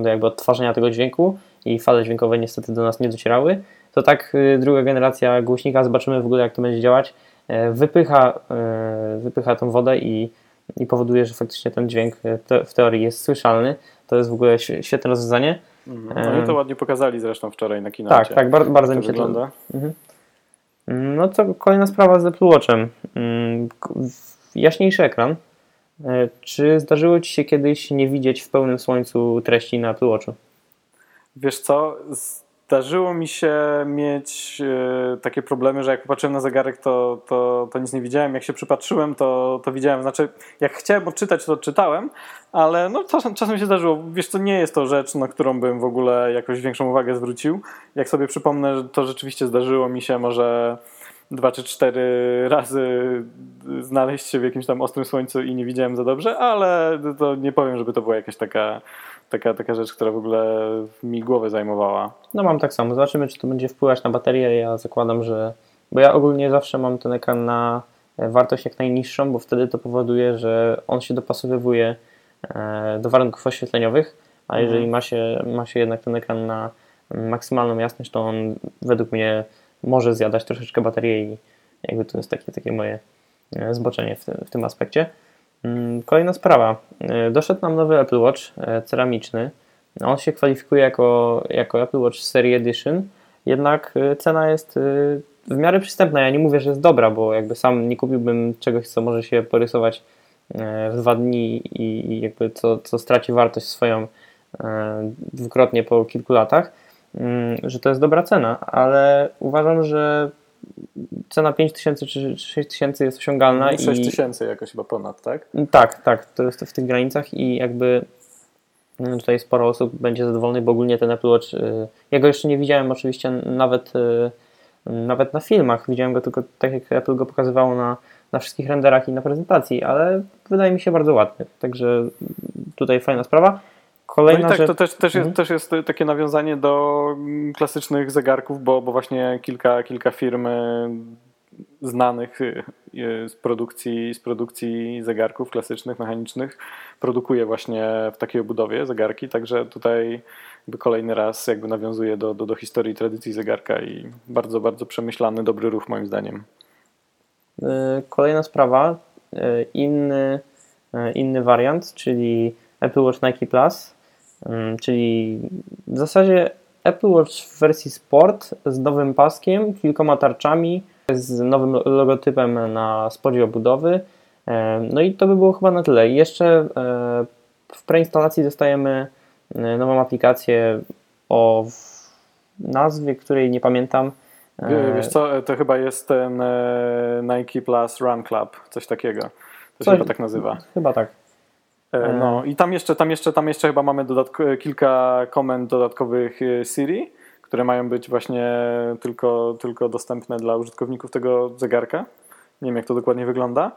do jakby odtwarzania tego dźwięku i fale dźwiękowe niestety do nas nie docierały, to tak y, druga generacja głośnika, zobaczymy w ogóle jak to będzie działać, e, wypycha, e, wypycha tą wodę i, i powoduje, że faktycznie ten dźwięk te, w teorii jest słyszalny. To jest w ogóle świetne rozwiązanie. Mhm. No i to ładnie pokazali zresztą wczoraj na kinocie. Tak, tak, bardzo, bardzo mi się wygląda. to... Mhm. No to kolejna sprawa z Apple Watchem. Mm, jaśniejszy ekran. E, czy zdarzyło Ci się kiedyś nie widzieć w pełnym słońcu treści na Apple Watchu? Wiesz co, zdarzyło mi się mieć e, takie problemy, że jak popatrzyłem na zegarek, to, to, to nic nie widziałem. Jak się przypatrzyłem, to, to widziałem. Znaczy, jak chciałem odczytać, to czytałem, ale no, czasem, czasem się zdarzyło. Wiesz co, nie jest to rzecz, na którą bym w ogóle jakoś większą uwagę zwrócił. Jak sobie przypomnę, to rzeczywiście zdarzyło mi się może dwa czy cztery razy znaleźć się w jakimś tam ostrym słońcu i nie widziałem za dobrze, ale to nie powiem, żeby to była jakaś taka taka, taka rzecz, która w ogóle mi głowę zajmowała. No mam tak samo. Zobaczymy, czy to będzie wpływać na baterię. Ja zakładam, że. Bo ja ogólnie zawsze mam ten ekran na e, wartość jak najniższą, bo wtedy to powoduje, że on się dopasowywuje e, do warunków oświetleniowych, a mhm. jeżeli ma się, ma się jednak ten ekran na maksymalną jasność, to on według mnie może zjadać troszeczkę baterię i jakby to jest takie, takie moje e, zboczenie w, w tym aspekcie. Mm, kolejna sprawa. E, doszedł nam nowy Apple Watch e, ceramiczny. On się kwalifikuje jako, jako Apple Watch Series Edition, jednak cena jest w miarę przystępna. Ja nie mówię, że jest dobra, bo jakby sam nie kupiłbym czegoś, co może się porysować w dwa dni i jakby co, co straci wartość swoją dwukrotnie po kilku latach, że to jest dobra cena, ale uważam, że cena 5000 czy 6000 jest osiągalna. 6000 i... jakoś chyba ponad, tak? Tak, tak, to jest w tych granicach i jakby mm, tutaj sporo osób będzie zadowolonych, bo ogólnie ten Apple Watch, y, ja go jeszcze nie widziałem oczywiście nawet, y, nawet na filmach, widziałem go tylko tak jak Apple go pokazywało na, na wszystkich renderach i na prezentacji, ale wydaje mi się bardzo ładny, także tutaj fajna sprawa. Kolejna no i tak, rzecz... to też, też, jest, mhm. też jest takie nawiązanie do klasycznych zegarków, bo, bo właśnie kilka, kilka firm y, znanych y, y, z produkcji, z produkcji zegarków klasycznych, mechanicznych produkuje właśnie w takiej obudowie zegarki, także tutaj jakby kolejny raz jakby nawiązuje do, do, do historii tradycji zegarka i bardzo, bardzo przemyślany, dobry ruch moim zdaniem. Kolejna sprawa, inny, inny wariant, czyli Apple Watch Nike Plus czyli w zasadzie Apple Watch w wersji Sport z nowym paskiem, kilkoma tarczami, z nowym logotypem na spodzie obudowy. No i to by było chyba na tyle. I jeszcze e, w preinstalacji dostajemy e, nową aplikację o nazwie, której nie pamiętam. E, wiesz co, to chyba jest ten Nike Plus Run Club, coś takiego. To się chyba tak nazywa. Chyba tak. E, no i tam jeszcze, tam jeszcze, tam jeszcze chyba mamy dodatko, kilka komend dodatkowych e, Siri, które mają być właśnie tylko, tylko dostępne dla użytkowników tego zegarka. Nie wiem jak to dokładnie wygląda.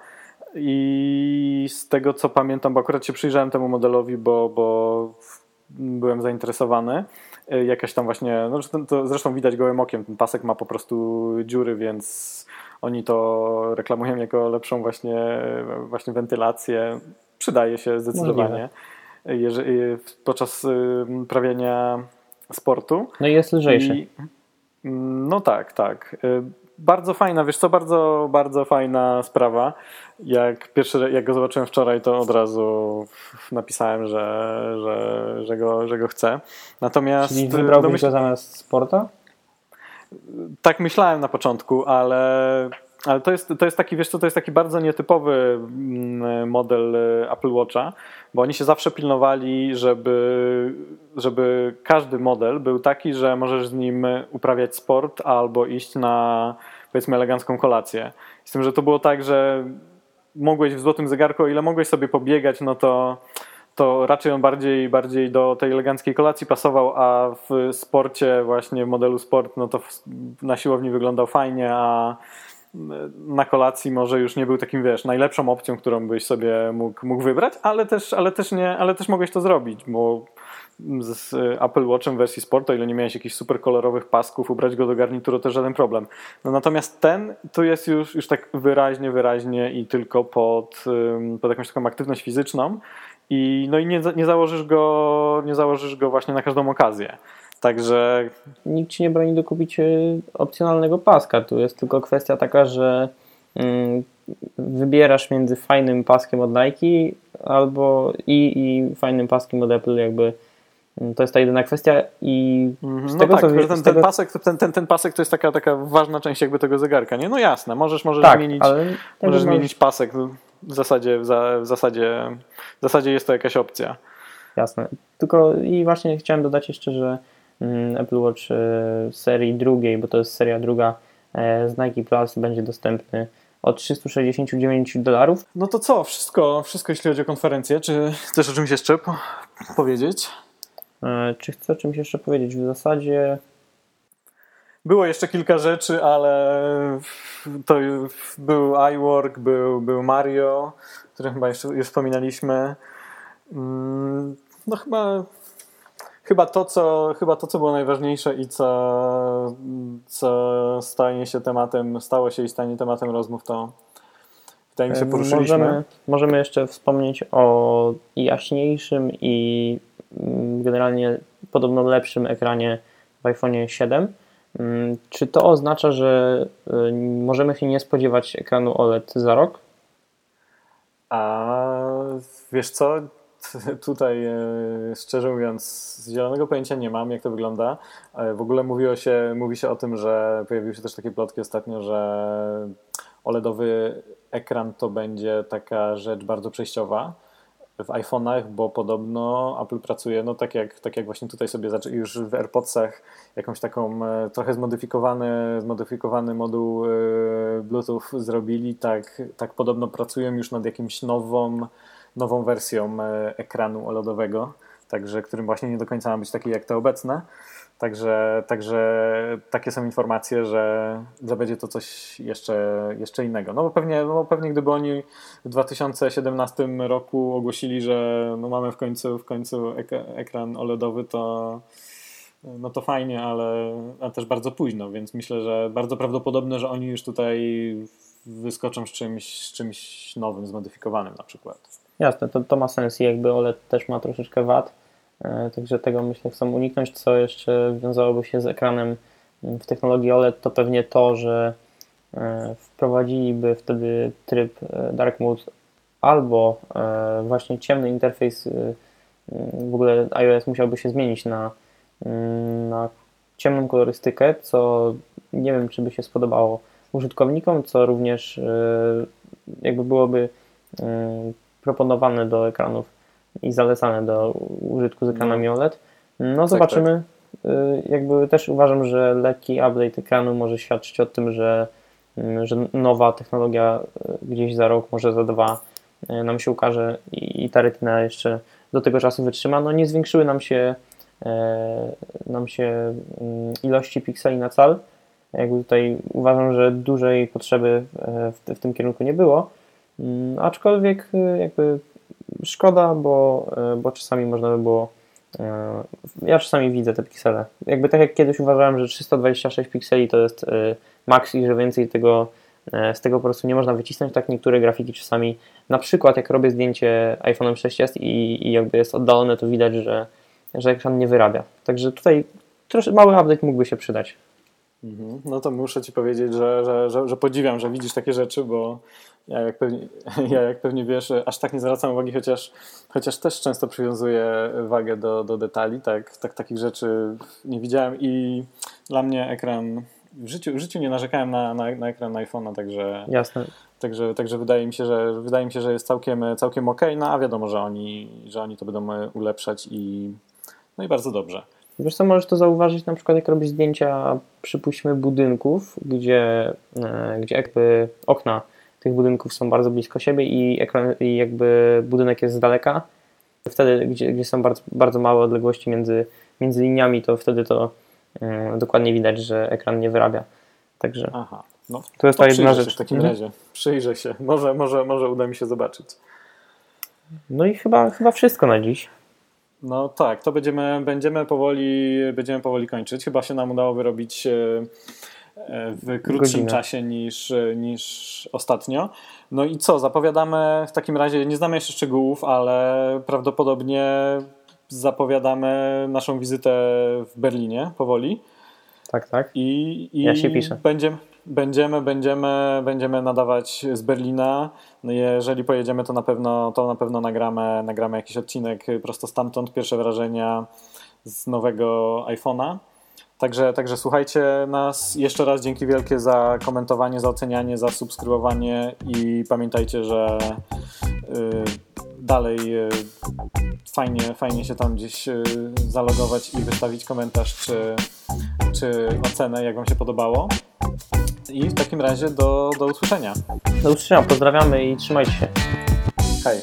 I z tego co pamiętam, bo akurat się przyjrzałem temu modelowi, bo, bo byłem zainteresowany. E, jakaś tam właśnie, no to zresztą widać gołym okiem, ten pasek ma po prostu dziury, więc oni to reklamują jako lepszą właśnie, właśnie wentylację przydaje się zdecydowanie jeżeli, podczas prawienia sportu. No i jest lżejszy. I, no tak, tak. Y, bardzo fajna, wiesz co, bardzo, bardzo fajna sprawa. Jak pierwszy, jak go zobaczyłem wczoraj, to od razu napisałem, że, że, że, go, że go chcę. Natomiast... Czyli wybrałbyś no myśl... go zamiast sporta? Tak myślałem na początku, ale ale to jest, to jest taki, wiesz co, to jest taki bardzo nietypowy mm, model e, Apple Watcha, bo oni się zawsze pilnowali, żeby, żeby każdy model był taki, że możesz z nim uprawiać sport albo iść na powiedzmy elegancką kolację. Z tym, że to było tak, że mogłeś w złotym zegarku, o ile mogłeś sobie pobiegać, no to to raczej on bardziej, bardziej do tej eleganckiej kolacji pasował, a w sporcie, właśnie w modelu sport, no to w, na siłowni wyglądał fajnie, a na kolacji może już nie był takim, wiesz, najlepszą opcją, którą byś sobie mógł, mógł wybrać, ale też, ale, też nie, ale też mogłeś to zrobić, bo z Apple Watchem wersji Sport, o ile nie miałeś jakichś super kolorowych pasków, ubrać go do garnituru to żaden problem. No natomiast ten to jest już, już tak wyraźnie, wyraźnie i tylko pod, pod jakąś taką aktywność fizyczną i, no i nie, nie, założysz go, nie założysz go właśnie na każdą okazję. Także. Nikt ci nie broni dokupić opcjonalnego paska. Tu jest tylko kwestia taka, że mm, wybierasz między fajnym paskiem od Nike albo i, i fajnym paskiem od Apple, jakby mm, to jest ta jedyna kwestia i z no tego, tak, co ten, ten, tego... pasek, ten, ten, ten pasek to jest taka, taka ważna część jakby tego zegarka, nie? No jasne, możesz, możesz tak, zmienić, możesz zmienić pasek w zasadzie, w, zasadzie, w zasadzie jest to jakaś opcja. Jasne, tylko i właśnie chciałem dodać jeszcze, że Apple Watch e, serii drugiej, bo to jest seria druga e, z Nike Plus będzie dostępny od 369 dolarów. No to co, wszystko, wszystko jeśli chodzi o konferencję. Czy chcesz o czymś jeszcze powiedzieć? E, czy chcę o czymś jeszcze powiedzieć? W zasadzie było jeszcze kilka rzeczy, ale to był iWork, był, był Mario, który chyba jeszcze już wspominaliśmy. Mm, no chyba chyba to, co, chyba to, co było najważniejsze i co, co stanie się tematem, stało się i stanie tematem rozmów, to wydaje mi się poruszyliśmy. Możemy, możemy jeszcze wspomnieć o jaśniejszym i mm, generalnie podobno lepszym ekranie w iPhone 7. Mm, czy to oznacza, że y, możemy się nie spodziewać ekranu OLED za rok? A wiesz co? *laughs* Tutaj e, szczerze mówiąc, zielonego pojęcia nie mam, jak to wygląda. E, w ogóle mówiło się, mówi się o tym, że pojawiły się też takie plotki ostatnio, że OLEDowy ekran to będzie taka rzecz bardzo przejściowa w iPhone'ach, bo podobno Apple pracuje, no tak jak, tak jak właśnie tutaj sobie już w AirPodsach jakąś taką e, trochę zmodyfikowany, zmodyfikowany moduł Bluetooth zrobili, tak, tak podobno pracują już nad jakimś nową nową wersją e, ekranu OLEDowego, także którym właśnie nie do końca ma być taki jak te obecne. Także, także takie są informacje, że, że będzie to coś jeszcze, jeszcze innego. No bo pewnie, no pewnie gdyby oni w 2017 roku ogłosili, że no mamy w końcu, w końcu ekran OLEDowy, to, no to fajnie, ale, ale też bardzo późno, więc myślę, że bardzo prawdopodobne, że oni już tutaj wyskoczą z czymś, z czymś nowym, zmodyfikowanym na przykład. Jasne, to, to ma sens i jakby OLED też ma troszeczkę wad, e, także tego myślę chcą uniknąć. Co jeszcze wiązałoby się z ekranem mm, w technologii OLED, to pewnie to, że e, wprowadziliby wtedy tryb e, Dark Mode albo właśnie ciemny interfejs, mm, w ogóle iOS musiałby się zmienić na, mm, na ciemną kolorystykę, co nie wiem, czy by się spodobało użytkownikom, co również jakby byłoby proponowane do ekranów i zalecane do użytku z ekranami no. OLED. No tak, zobaczymy. Tak, tak. Jakby też uważam, że lekki update ekranu może świadczyć o tym, że, y, że nowa technologia y, gdzieś za rok, może za dwa y, nam się ukaże i, i ta retina jeszcze do tego czasu wytrzyma. No nie zwiększyły nam się nam się ilości pikseli na cal. Jakby tutaj uważam, że dużej potrzeby w, w tym kierunku nie było. Mm, aczkolwiek y, jakby szkoda, bo, y, bo czasami można by było. Y, ja czasami widzę te piksele. Jakby tak jak kiedyś uważałem, że 326 pikseli to jest maks i że więcej tego, z tego po prostu nie można wycisnąć, tak niektóre grafiki czasami, na przykład jak robię zdjęcie iPhone'em 6s i, i jakby jest oddalone, to widać, że, że ekran nie wyrabia. Także tutaj troszkę mały update mógłby się przydać. Mhm. No to muszę Ci powiedzieć, że, że, że, że, podziwiam, że widzisz takie rzeczy, bo ja jak, pewnie, *laughs* ja jak pewnie wiesz, aż tak nie zwracam uwagi, chociaż, chociaż też często przywiązuję wagę do, do detali, tak, tak takich rzeczy nie widziałem i dla mnie ekran w życiu, w życiu nie narzekałem na, na, na ekran iPhone'a, także, Jasne. Także, także wydaje mi się, że wydaje mi się, że jest całkiem, całkiem ok, no a wiadomo, że oni, że oni to będą ulepszać i no i bardzo dobrze. Wiesz co, możesz to zauważyć na przykład jak robisz zdjęcia, przypuśćmy budynków, gdzie, e, gdzie jakby okna tych budynków są bardzo blisko siebie i, ekran, i jakby budynek jest z daleka, Wtedy, gdzie, gdzie są bardzo, bardzo małe odległości między, między liniami, to wtedy to e, dokładnie widać, że ekran nie wyrabia. Także Aha. No, to jest to ta jedna rzecz. w takim Mhm. razie. Przyjrzę się. Może, może, może uda mi się zobaczyć. No i chyba, chyba wszystko na dziś. No tak, to będziemy, będziemy, powoli, będziemy powoli kończyć. Chyba się nam udało wyrobić e, w krótszym Godzinę. czasie niż, e, niż ostatnio. No i co, zapowiadamy w takim razie, nie znamy jeszcze szczegółów, ale prawdopodobnie zapowiadamy naszą wizytę w Berlinie powoli. Tak, tak. I, i Ja się piszę. Będziemy, będziemy, będziemy, będziemy nadawać z Berlina. No jeżeli pojedziemy, to na pewno, to na pewno nagramy, nagramy jakiś odcinek prosto stamtąd, pierwsze wrażenia z nowego iPhone'a. Także, także słuchajcie nas. Jeszcze raz dzięki wielkie za komentowanie, za ocenianie, za subskrybowanie i pamiętajcie, że y, dalej y, fajnie, fajnie się tam gdzieś y, zalogować i wystawić komentarz czy, czy ocenę, jak Wam się podobało. I w takim razie do, do usłyszenia. Do usłyszenia, pozdrawiamy i trzymajcie się. Hej.